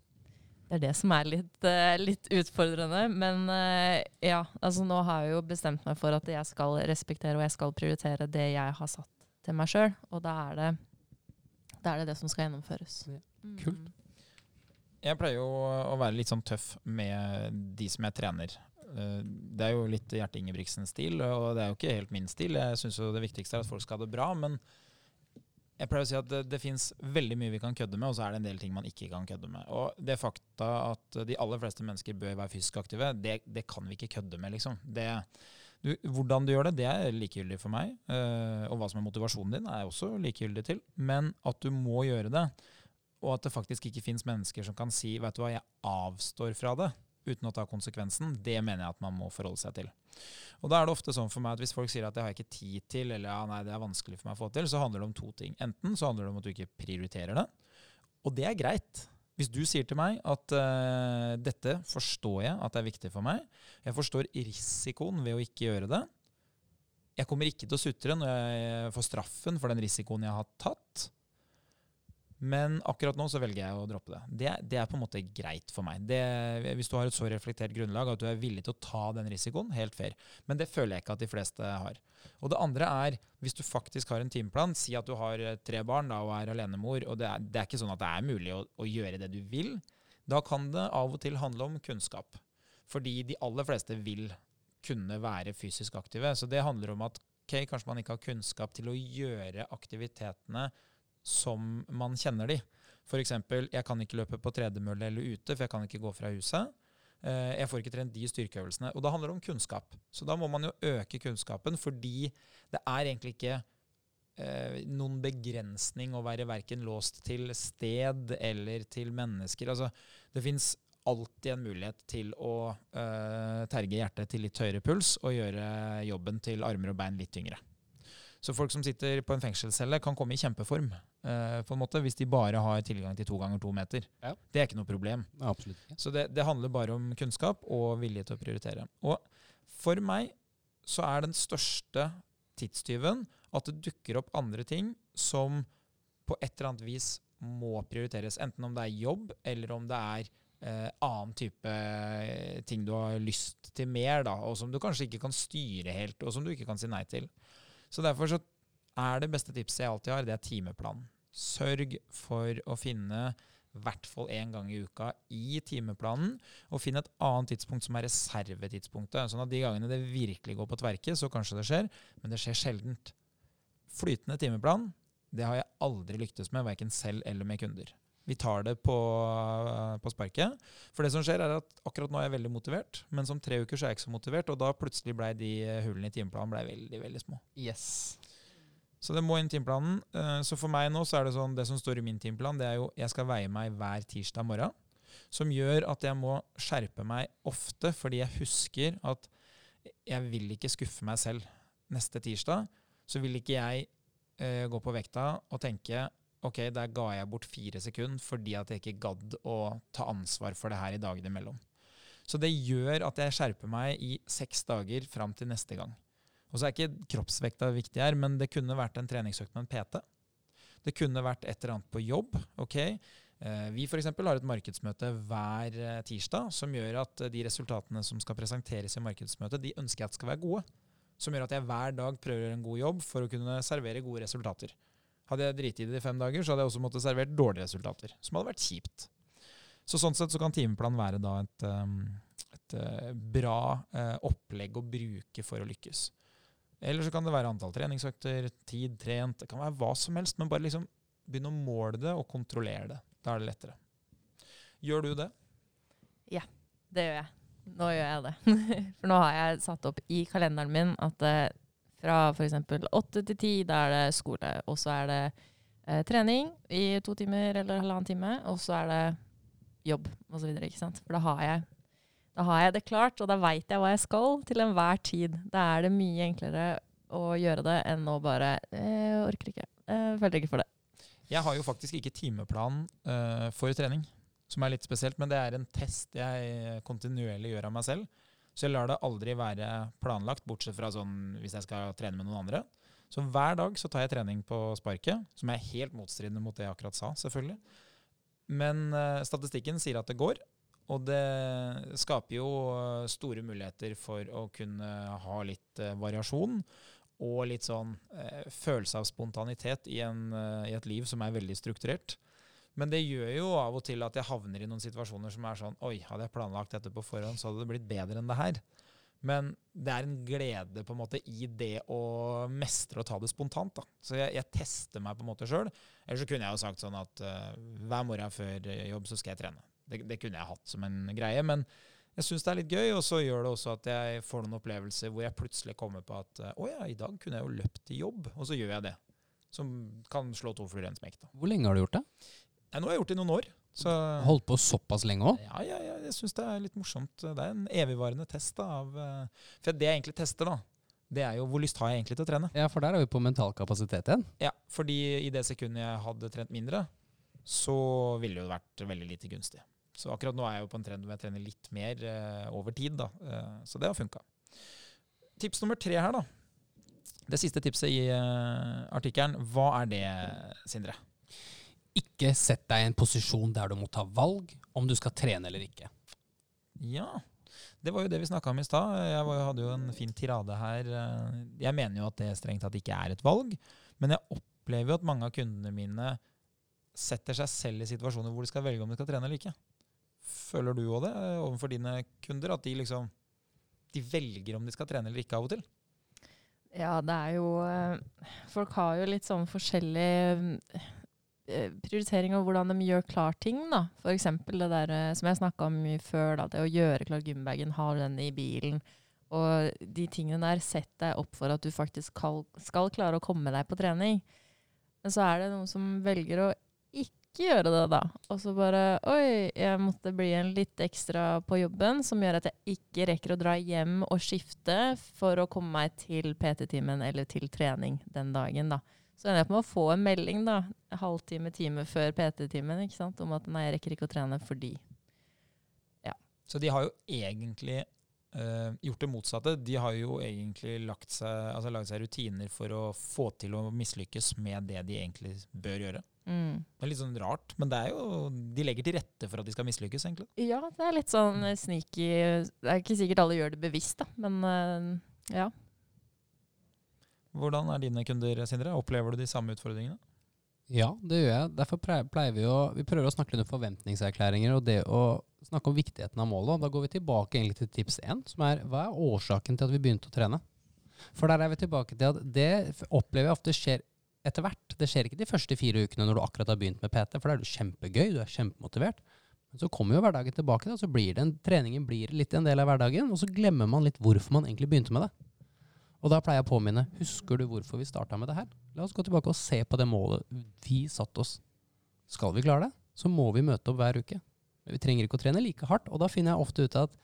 Det er det som er litt, eh, litt utfordrende. Men eh, ja, altså nå har jeg jo bestemt meg for at jeg skal respektere og jeg skal prioritere det jeg har satt til meg sjøl. Og da er, det, da er det det som skal gjennomføres. Ja, Mm. kult. Jeg pleier jo å være litt sånn tøff med de som jeg trener. Eh, Det er jo litt Gjerte Ingebrigtsen-stil, og det er jo ikke helt min stil. Jeg syns jo det viktigste er at folk skal ha det bra, men jeg pleier å si at det, det fins veldig mye vi kan kødde med, og så er det en del ting man ikke kan kødde med. Og det fakta at de aller fleste mennesker bør være fysisk aktive, det, det kan vi ikke kødde med, liksom. Det, du, hvordan du gjør det, det er likegyldig for meg. Uh, og hva som er motivasjonen din, er jeg også likegyldig til. Men at du må gjøre det, og at det faktisk ikke fins mennesker som kan si vet du hva, jeg avstår fra det uten å ta konsekvensen, det mener jeg at man må forholde seg til. Og da er det ofte sånn for meg at Hvis folk sier at det har jeg ikke tid til, eller ja, nei, det er vanskelig for meg å få til, så handler det om to ting. Enten så handler det om at du ikke prioriterer det, og det er greit. Hvis du sier til meg at uh, dette forstår jeg at det er viktig for meg, jeg forstår risikoen ved å ikke gjøre det, jeg kommer ikke til å sutre når jeg får straffen for den risikoen jeg har tatt, men akkurat nå så velger jeg å droppe det. Det, det er på en måte greit for meg. Det, hvis du har et så reflektert grunnlag at du er villig til å ta den risikoen, helt fair. Men det føler jeg ikke at de fleste har. Og det andre er, hvis du faktisk har en timeplan, si at du har eh, tre barn da, og er alenemor, og det er, det er, ikke sånn at det er mulig å, å gjøre det du vil, da kan det av og til handle om kunnskap. Fordi de aller fleste vil kunne være fysisk aktive. Så det handler om at okay, kanskje man ikke har kunnskap til å gjøre aktivitetene som man kjenner de. F.eks. jeg kan ikke løpe på tredemølle eller ute, for jeg kan ikke gå fra huset. Eh, jeg får ikke trent de styrkeøvelsene. Og da handler det om kunnskap. Så da må man jo øke kunnskapen, fordi det er egentlig ikke eh, noen begrensning å være verken låst til sted eller til mennesker. Altså, det fins alltid en mulighet til å eh, terge hjertet til litt høyere puls og gjøre jobben til armer og bein litt tyngre. Så folk som sitter på en fengselscelle, kan komme i kjempeform uh, på en måte, hvis de bare har tilgang til to ganger to meter. Ja. Det er ikke noe problem. Ja. Så det, det, handler bare om kunnskap og vilje til å prioritere. Og for meg så er den største tidstyven at det dukker opp andre ting som på et eller annet vis må prioriteres. Enten om det er jobb, eller om det er eh, annen type eh, ting du har lyst til mer, da, og som du kanskje ikke kan styre helt, og som du ikke kan si nei til. Så derfor så er det beste tipset jeg alltid har, det er timeplan. Sørg for å finne i hvert fall én gang i uka i timeplanen, og finn et annet tidspunkt som er reservetidspunktet. Sånn at de gangene det virkelig går på tverke, så kanskje det skjer, men det skjer sjeldent. Flytende timeplan, det har jeg aldri lyktes med, verken selv eller med kunder. Vi tar det på, på, sparket. For det som skjer, er at akkurat nå er jeg veldig motivert, men som tre uker så er jeg ikke så motivert, og da plutselig ble de hullene i timeplanen veldig, veldig små. Yes. Så det må inn i timeplanen. Eh, så for meg nå så er det sånn, det som står i min timeplan, det er jo jeg skal veie meg hver tirsdag morgen. Som gjør at jeg må skjerpe meg ofte, fordi jeg husker at jeg vil ikke skuffe meg selv. Neste tirsdag så vil ikke jeg eh, gå på vekta og tenke ok, der ga jeg bort fire sekunder fordi at jeg ikke gadd å ta ansvar for det her i dagene imellom. Så det gjør at jeg skjerper meg i seks dager fram til neste gang. Og så er ikke kroppsvekta viktig her, men det kunne vært en treningsøkt med en PT. Det kunne vært et eller annet på jobb. ok? Eh, vi for har et markedsmøte hver eh, tirsdag som gjør at de resultatene som skal presenteres i markedsmøtet, de ønsker jeg at skal være gode. Som gjør at jeg hver dag prøver å gjøre en god jobb for å kunne servere gode resultater. Hadde jeg driti i det i fem dager, så hadde jeg også måttet servert dårlige resultater. Som hadde vært kjipt. Så sånn sett så kan timeplanen være da et, um, et uh, bra uh, opplegg å bruke for å lykkes. Eller så kan det være antall treningsøkter, tid trent, det kan være hva som helst. Men bare liksom begynne å måle det og kontrollere det. Da er det lettere. Gjør du det? Ja, det gjør jeg. Nå gjør jeg det. For nå har jeg satt opp i kalenderen min at uh, fra f.eks. åtte til ti, da er det skole. Og så er det eh, trening i to timer eller halvannen time. Og så er det jobb osv. For da har, jeg, da har jeg det klart, og da veit jeg hva jeg skal til enhver tid. Da er det mye enklere å gjøre det enn å bare eh, orker ikke. Eh, føler ikke for det. Jeg har jo faktisk ikke timeplan uh, for trening, som er litt spesielt. Men det er en test jeg kontinuerlig gjør av meg selv. Så jeg lar det aldri være planlagt, bortsett fra sånn hvis jeg skal trene med noen andre. Så hver dag så tar jeg trening på sparket, som er helt motstridende mot det jeg akkurat sa, selvfølgelig. Men uh, statistikken sier at det går, og det skaper jo uh, store muligheter for å kunne ha litt uh, variasjon. Og litt sånn følelse av spontanitet i, en, i et liv som er veldig strukturert. Men det gjør jo av og til at jeg havner i noen situasjoner som er sånn Oi, hadde jeg planlagt dette på forhånd, så hadde det blitt bedre enn det her. Men det er en glede på en måte i det å mestre og ta det spontant. da. Så jeg, jeg tester meg på en måte sjøl. Eller så kunne jeg jo sagt sånn at uh, hver morgen før jobb så skal jeg trene. Det, det kunne jeg hatt som en greie. Men jeg syns det er litt gøy, og så gjør det også at jeg får noen opplevelser hvor jeg plutselig kommer på at å ja, i dag kunne jeg jo løpt til jobb, og så gjør jeg det. Som kan slå to fluer i en smekk. Hvor lenge har du gjort det? Nei, nå har jeg gjort det i noen år. Så Holdt på såpass lenge òg? ja, ja, ja, jeg syns det er litt morsomt. Det er en evigvarende test da, av eh, For det jeg egentlig tester, da, det er jo hvor lyst har jeg egentlig til å trene. Ja, for der er vi på mental kapasitet igjen. Ja, fordi i det sekundet jeg hadde trent mindre, så ville det jo vært veldig lite gunstig. Så akkurat nå er jeg jo på en trend hvor jeg trener litt mer eh, over tid, da. Eh, så det har funka. Tips nummer tre her, da. Det siste tipset i eh, artikkelen. Hva er det, Sindre? Ikke sett deg i en posisjon der du må ta valg om du skal trene eller ikke. Ja, det var jo det vi snakka om i stad. Jeg var, hadde jo en fin tirade her. Jeg mener jo at det strengt tatt ikke er et valg, men jeg opplever jo at mange av kundene mine setter seg selv i situasjoner hvor de skal velge om de skal trene eller ikke. Føler du òg det eh, overfor dine kunder? At de liksom de velger om de skal trene eller ikke av og til? Ja, det er jo eh, Folk har jo litt sånn forskjellig prioritering av hvordan de gjør klar ting, da. Eksempel det der eh, som jeg snakka om mye før, da. Det å gjøre klar gymbagen, ha den i bilen. Og de tingene der, sett deg opp for at du faktisk skal, skal klare å komme deg på trening. Men så er det noen som velger å ikke gjøre det, da. Og så bare Oi, jeg måtte bli en litt ekstra på jobben, som gjør at jeg ikke rekker å dra hjem og skifte for å komme meg til PT-timen eller til trening den dagen, da. Så ender jeg på med å få en melding da, en halvtime, time før PT-timen ikke sant, om at nei, jeg rekker ikke å trene fordi Ja. Så de har jo egentlig øh, gjort det motsatte. De har jo egentlig lagt seg, altså laget seg rutiner for å få til å mislykkes med det de egentlig bør gjøre. mm. Det er litt sånn rart, men det er jo, de legger til rette for at de skal mislykkes, egentlig. Ja, det er litt sånn sneaky Det er ikke sikkert alle gjør det bevisst, da, men øh, ja. Hvordan er dine kunder, Sindre? Opplever du de samme utfordringene? Ja, det gjør jeg. Derfor pleier vi å Vi prøver å snakke litt om forventningserklæringer og det å snakke om viktigheten av målet. Da går vi tilbake egentlig til tips én, som er hva er årsaken til at vi begynte å trene? For der er vi tilbake til at det opplever jeg ofte skjer etter hvert. Det skjer ikke de første fire ukene når du akkurat har begynt med PT, for da er du kjempegøy, du er kjempemotivert. Men så kommer jo hverdagen tilbake, da, så blir det en, treningen blir litt en del av hverdagen, og så glemmer man litt hvorfor man egentlig begynte med det. Og da pleier jeg å påminne Husker du hvorfor vi starta med det her? La oss gå tilbake og se på det målet vi satte oss. Skal vi klare det, så må vi møte opp hver uke. Men vi trenger ikke å trene like hardt. Og da finner jeg ofte ut at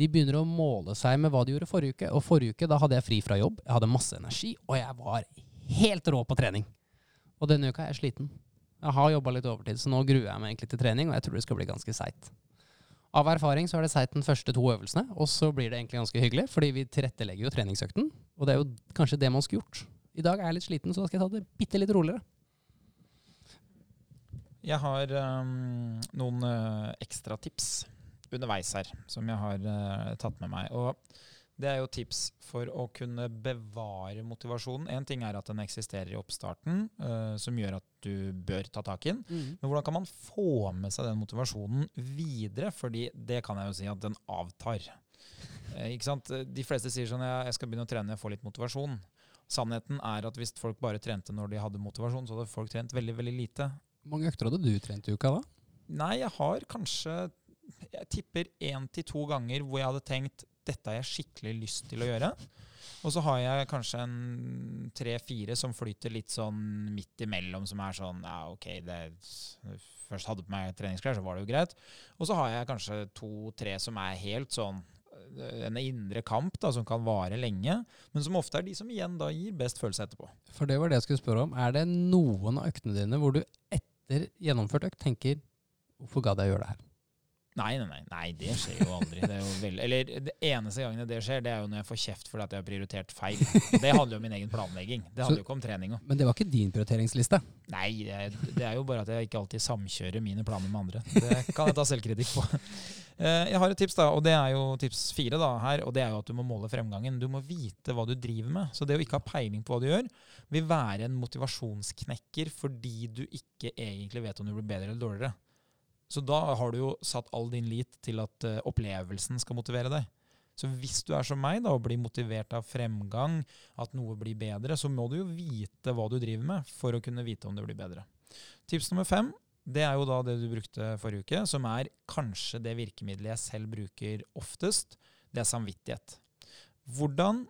de begynner å måle seg med hva de gjorde forrige uke. Og forrige uke da hadde jeg fri fra jobb, jeg hadde masse energi, og jeg var helt rå på trening. Og denne uka er jeg sliten. Jeg har jobba litt overtid, så nå gruer jeg meg egentlig til trening, og jeg tror det skal bli ganske seigt. Av erfaring så er det seigt den første to øvelsene, og så blir det egentlig ganske hyggelig, fordi vi tilrettelegger jo treningsøkten, og det er jo kanskje det man skulle gjort. I dag er jeg litt sliten, så da skal jeg ta det bitte litt roligere. Jeg har um, noen uh, ekstra tips underveis her, som jeg har uh, tatt med meg. Og det er jo tips for å kunne bevare motivasjonen. Én ting er at den eksisterer i oppstarten, uh, som gjør at du bør ta tak i den. Men hvordan kan man få med seg den motivasjonen videre? Fordi det kan jeg jo si at den avtar. Eh, ikke sant? De fleste sier sånn jeg skal begynne å trene, jeg får litt motivasjon. Sannheten er at hvis folk bare trente når de hadde motivasjon, så hadde folk trent veldig, veldig lite. Hvor mange økter hadde du trent i uka da? Nei, jeg har kanskje Jeg tipper én til to ganger hvor jeg hadde tenkt dette har jeg skikkelig lyst til å gjøre. Og så har jeg kanskje en tre-fire som flyter litt sånn midt imellom, som er sånn ja, OK, det Først hadde på meg treningsklær, så var det jo greit. Og så har jeg kanskje to-tre som er helt sånn øh, en indre kamp da, som kan vare lenge, men som ofte er de som igjen da gir best følelse etterpå. For det var det jeg skulle spørre om. Er det noen av øktene dine hvor du etter gjennomført økt tenker Hvorfor gadd jeg gjøre det her? Nei, nei, nei, nei, det skjer jo aldri. Det jo veldig, eller det eneste gangen det skjer, det er jo når jeg får kjeft fordi at jeg har prioritert feil. Det handler jo om min egen planlegging. Det handler jo ikke om treninga. Men det var ikke din prioriteringsliste. Nei, det er, det er jo bare at jeg ikke alltid samkjører mine planer med andre. Det kan jeg ta selvkritikk på. Eh, Jeg har et tips, da, og det er jo tips fire da, her. Og det er jo at du må måle fremgangen. Du må vite hva du driver med. Så det å ikke ha peiling på hva du gjør, vil være en motivasjonsknekker fordi du ikke egentlig vet om du blir bedre eller dårligere. Så da har du jo satt all din lit til at uh, opplevelsen skal motivere deg. Så hvis du er som meg da, og blir motivert av fremgang, at noe blir bedre, så må du jo vite hva du driver med for å kunne vite om det blir bedre. Tips nummer fem det er jo da det du brukte forrige uke, som er kanskje det virkemidlet jeg selv bruker oftest. Det er samvittighet. Hvordan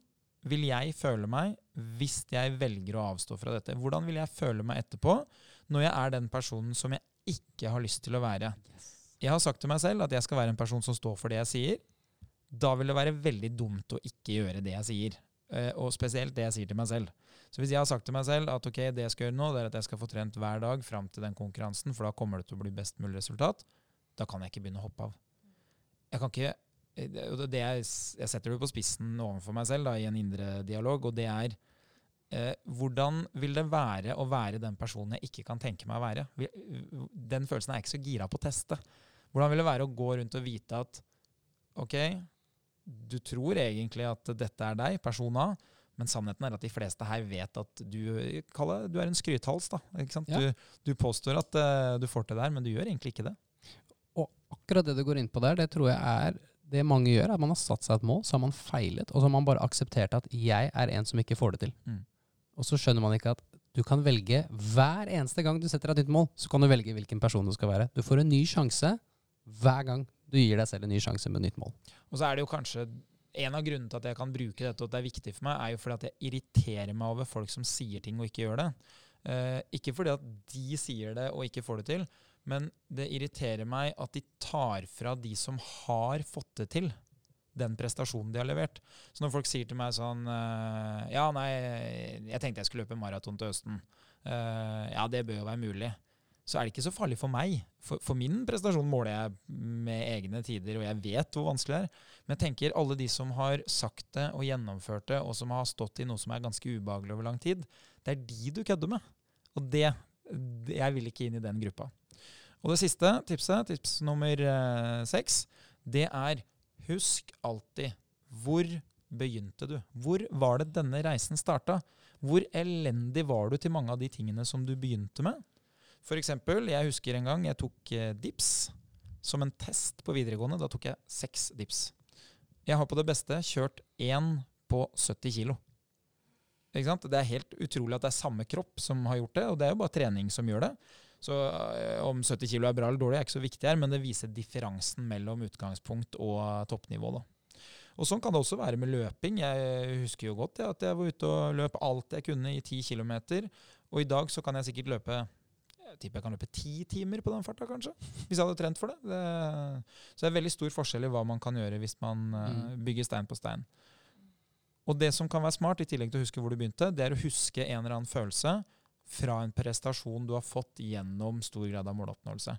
vil jeg føle meg hvis jeg velger å avstå fra dette? Hvordan vil jeg føle meg etterpå når jeg er den personen som jeg ikke har lyst til å være. Jeg har sagt til meg selv at jeg skal være en person som står for det jeg sier. Da vil det være veldig dumt å ikke gjøre det jeg sier. Eh, og spesielt det jeg sier til meg selv. Så hvis jeg har sagt til meg selv at ok, det jeg skal gjøre nå, det er at jeg skal få trent hver dag fram til den konkurransen, for da kommer det til å bli best mulig resultat, da kan jeg ikke begynne å hoppe av. Jeg kan ikke eh, det jeg, Jeg setter det på spissen overfor meg selv da, i en indre dialog, og det er eh, hvordan vil det være å være den personen jeg ikke kan tenke meg å være? Den følelsen er jeg ikke så gira på å teste. Hvordan vil det være å gå rundt og vite at ok, du tror egentlig at dette er deg, person A, men sannheten er at de fleste her vet at du, det, du er en skrythals. da, ja. du, du, påstår at uh, du får til det her, men du gjør egentlig ikke det. Og akkurat det du går inn på der, det tror jeg er det mange gjør. At man har satt seg et mål, så har man feilet, og så har man bare akseptert at jeg er en som ikke får det til. Mm. Og så skjønner man ikke at du kan velge hver eneste gang du setter deg et nytt mål, så kan du velge hvilken person du skal være. Du får en ny sjanse hver gang du gir deg selv en ny sjanse med et nytt mål. Og så er det jo kanskje en av grunnene til at jeg kan bruke dette, og at det er viktig for meg, er jo fordi at jeg irriterer meg over folk som sier ting og ikke gjør det. Eh, ikke fordi at de sier det og ikke får det til, men det irriterer meg at de tar fra de som har fått det til, den prestasjonen de har levert. Så når folk sier til meg sånn eh, Ja, nei, jeg tenkte jeg skulle løpe maraton til høsten. Eh, ja, det bør jo være mulig så er det ikke så farlig for meg. For, for, min prestasjon måler jeg med egne tider, og jeg vet hvor vanskelig det er. Men jeg tenker alle de som har sagt det og gjennomført det, og som har stått i noe som er ganske ubehagelig over lang tid, det er de du kødder med. Og det, Jeg vil ikke inn i den gruppa. Og det siste tipset, tips nummer eh, seks, det er husk alltid hvor begynte du? Hvor var det denne reisen starta? Hvor elendig var du til mange av de tingene som du begynte med? For eksempel, jeg husker en gang jeg tok eh, dips som en test på videregående. Da tok jeg seks dips. Jeg har på det beste kjørt én på 70 kg. Det er helt utrolig at det er samme kropp som har gjort det, og det er jo bare trening som gjør det. Så øh, om 70 kg er bra eller dårlig, er ikke så viktig her, men det viser differansen mellom utgangspunkt og toppnivå. da. Og Sånn kan det også være med løping. Jeg husker jo godt ja, at jeg var ute og løp alt jeg kunne i 10 km. Og i dag så kan jeg sikkert løpe jeg tipper jeg kan løpe ti timer på den farta, kanskje. Hvis jeg hadde trent for det. det. Så det er veldig stor forskjell i hva man kan gjøre hvis man uh, bygger stein på stein. Og det som kan være smart, i tillegg til å huske hvor du begynte, det er å huske en eller annen følelse fra en prestasjon du har fått gjennom stor grad av måloppnåelse.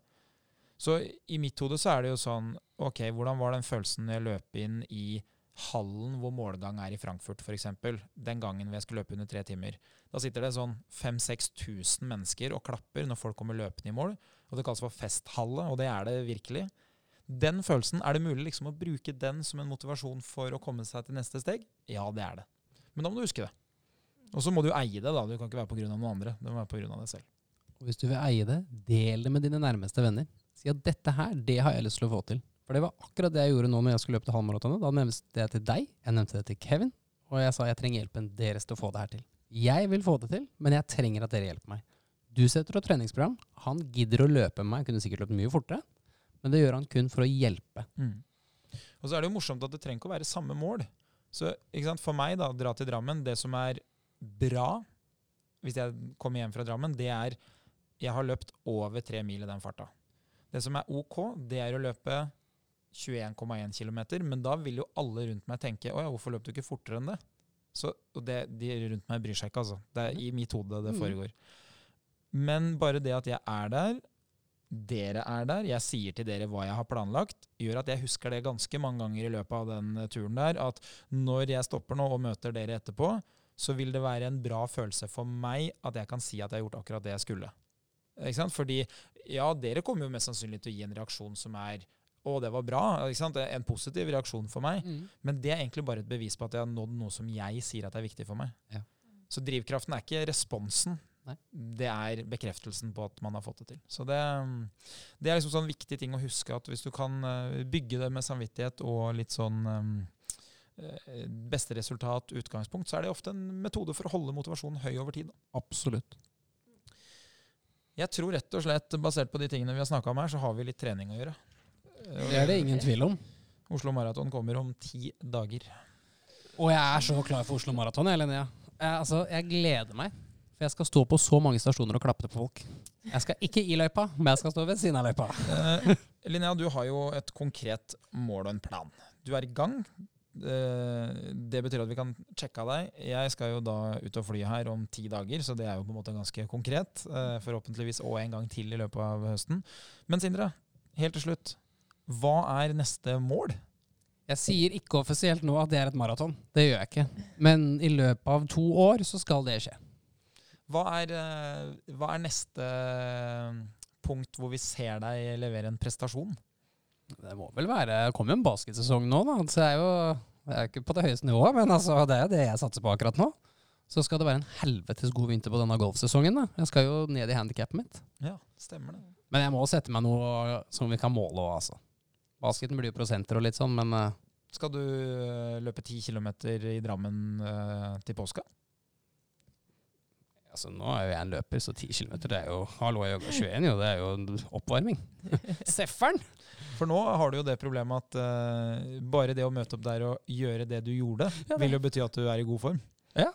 Så i mitt hode så er det jo sånn Ok, hvordan var den følelsen jeg løp inn i hallen hvor målgang er i Frankfurt, f.eks. Den gangen vi skulle løpe under tre timer. Da sitter det sånn 5000-6000 mennesker og klapper når folk kommer løpende i mål. Og det kalles for festhalle, og det er det virkelig. Den følelsen, Er det mulig liksom å bruke den som en motivasjon for å komme seg til neste steg? Ja, det er det. Men da må du huske det. Og så må du eie det. da. Du kan ikke være av noen andre. Du må være på grunn av deg selv. Og Hvis du vil eie det, del det med dine nærmeste venner. Si at dette her, det har jeg lyst til å få til. For det var akkurat det jeg gjorde nå når jeg skulle løpe til halvmaratonet. Da nevnte jeg det til deg, jeg nevnte det til Kevin, og jeg sa jeg trenger hjelpen deres til å få det her til. Jeg vil få det til, men jeg trenger at dere hjelper meg. Du setter opp treningsprogram. Han gidder å løpe med meg. Kunne sikkert løpt mye fortere, men det gjør han kun for å hjelpe. Mm. Og så er det jo morsomt at det trenger ikke å være samme mål. Så For meg, da, dra til Drammen, det som er bra hvis jeg kommer hjem fra Drammen, det er jeg har løpt over tre mil i den farta. Det som er OK, det er å løpe 21,1 km, men da vil jo alle rundt meg tenke å ja, hvorfor løp du ikke fortere enn det? Så, og det, De rundt meg bryr seg ikke, altså. Det er i mitt hode det mm. foregår. Men bare det at jeg er der, dere er der, jeg sier til dere hva jeg har planlagt, gjør at jeg husker det ganske mange ganger i løpet av den turen der, at når jeg stopper nå og møter dere etterpå, så vil det være en bra følelse for meg at jeg kan si at jeg har gjort akkurat det jeg skulle. Ikke sant? Fordi ja, dere kommer jo mest sannsynlig til å gi en reaksjon som er å, det var bra. En positiv reaksjon for meg. Mm. Men det er egentlig bare et bevis på at jeg har nådd noe som jeg sier at er viktig for meg. Ja. Så drivkraften er ikke responsen. Nei. Det er bekreftelsen på at man har fått det til. Så det, det er liksom sånn viktig ting å huske at hvis du kan eh, bygge det med samvittighet og litt sånn um, beste resultat, utgangspunkt, så er det ofte en metode for å holde motivasjonen høy over tid. Absolutt. Jeg tror rett og slett, basert på de tingene vi har snakka om her, så har vi litt trening å gjøre. Det er det ingen tvil om. Oslo Maraton kommer om ti dager. Og jeg er så klar for Oslo Maraton, jeg, Linnea. Jeg, altså, jeg gleder meg. For jeg skal stå på så mange stasjoner og klappe på folk. Jeg skal ikke i løypa, men jeg skal stå ved siden av løypa. Eh, Linnea, du har jo et konkret mål og en plan. Du er i gang. Eh, det betyr at vi kan sjekke av deg. Jeg skal jo da ut og fly her om ti dager, så det er jo på en måte ganske konkret. Eh, forhåpentligvis og en gang til i løpet av høsten. Men Sindre, helt til slutt. Hva er neste mål? Jeg sier ikke offisielt nå at det er et maraton. Det gjør jeg ikke. Men i løpet av to år så skal det skje. Hva er, eh, hva er neste punkt hvor vi ser deg levere en prestasjon? Det må vel være Det kommer jo en basketsesong nå, da. Så jeg er jo jeg er ikke på det høyeste nivået, men altså, det er jo det jeg satser på akkurat nå. Så skal det være en helvetes god vinter på denne golfsesongen. da. Jeg skal jo ned i handikappet mitt. Ja, stemmer det. Men jeg må sette meg noe som vi kan måle òg, altså. Basketen blir jo prosenter og litt sånn, men eh, Skal du eh, løpe ti kilometer i Drammen eh, til påska? Altså, nå er jo jeg en løper, så 10 km det er jo Hallo, jeg jogger 21, jo. Det er jo oppvarming. Sefferen! For nå har du jo det problemet at uh, bare det å møte opp der og gjøre det du gjorde, Ja, vil jo bety at du er i god form. Ja.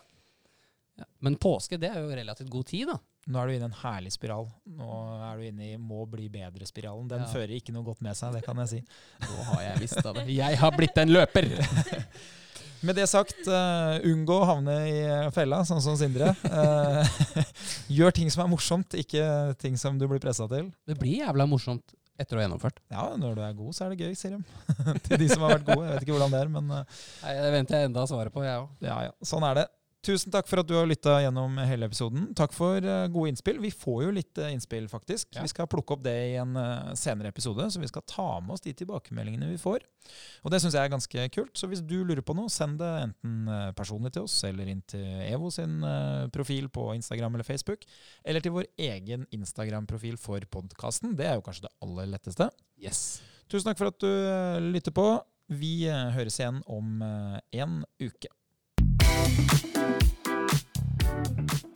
Men påske, det er jo relativt god tid, da. Nå er du inne i en herlig spiral. Nå er du inne i må bli bedre-spiralen. Den Ja. fører ikke noe godt med seg, det kan jeg si. Nå har jeg visst av det. Jeg har blitt en løper! Med det sagt, uh, unngå å havne i fella, sånn som Sindre. Uh, gjør ting som er morsomt, ikke ting som du blir pressa til. Det blir jævla morsomt etter å ha gjennomført. Ja, når du er god, så er det gøy, sier de. til de som har vært gode. Jeg vet ikke hvordan det er, men uh, Nei, Det venter jeg enda svaret på, jeg òg. ja, ja. Sånn er det. Tusen takk for at du har lytta gjennom hele episoden. Takk for eh, gode innspill. Vi får jo litt eh, innspill, faktisk. Ja. Vi skal plukke opp det i en eh, senere episode, så vi skal ta med oss de tilbakemeldingene vi får. Og det syns jeg er ganske kult. Så hvis du lurer på noe, send det enten personlig til oss, eller inn til EVO sin profil på Instagram eller Facebook, eller til vår egen Instagram-profil for podkasten. Det er jo kanskje det aller letteste. Yes. Tusen takk for at du lytter på. Vi høres igjen om en uke. えっ?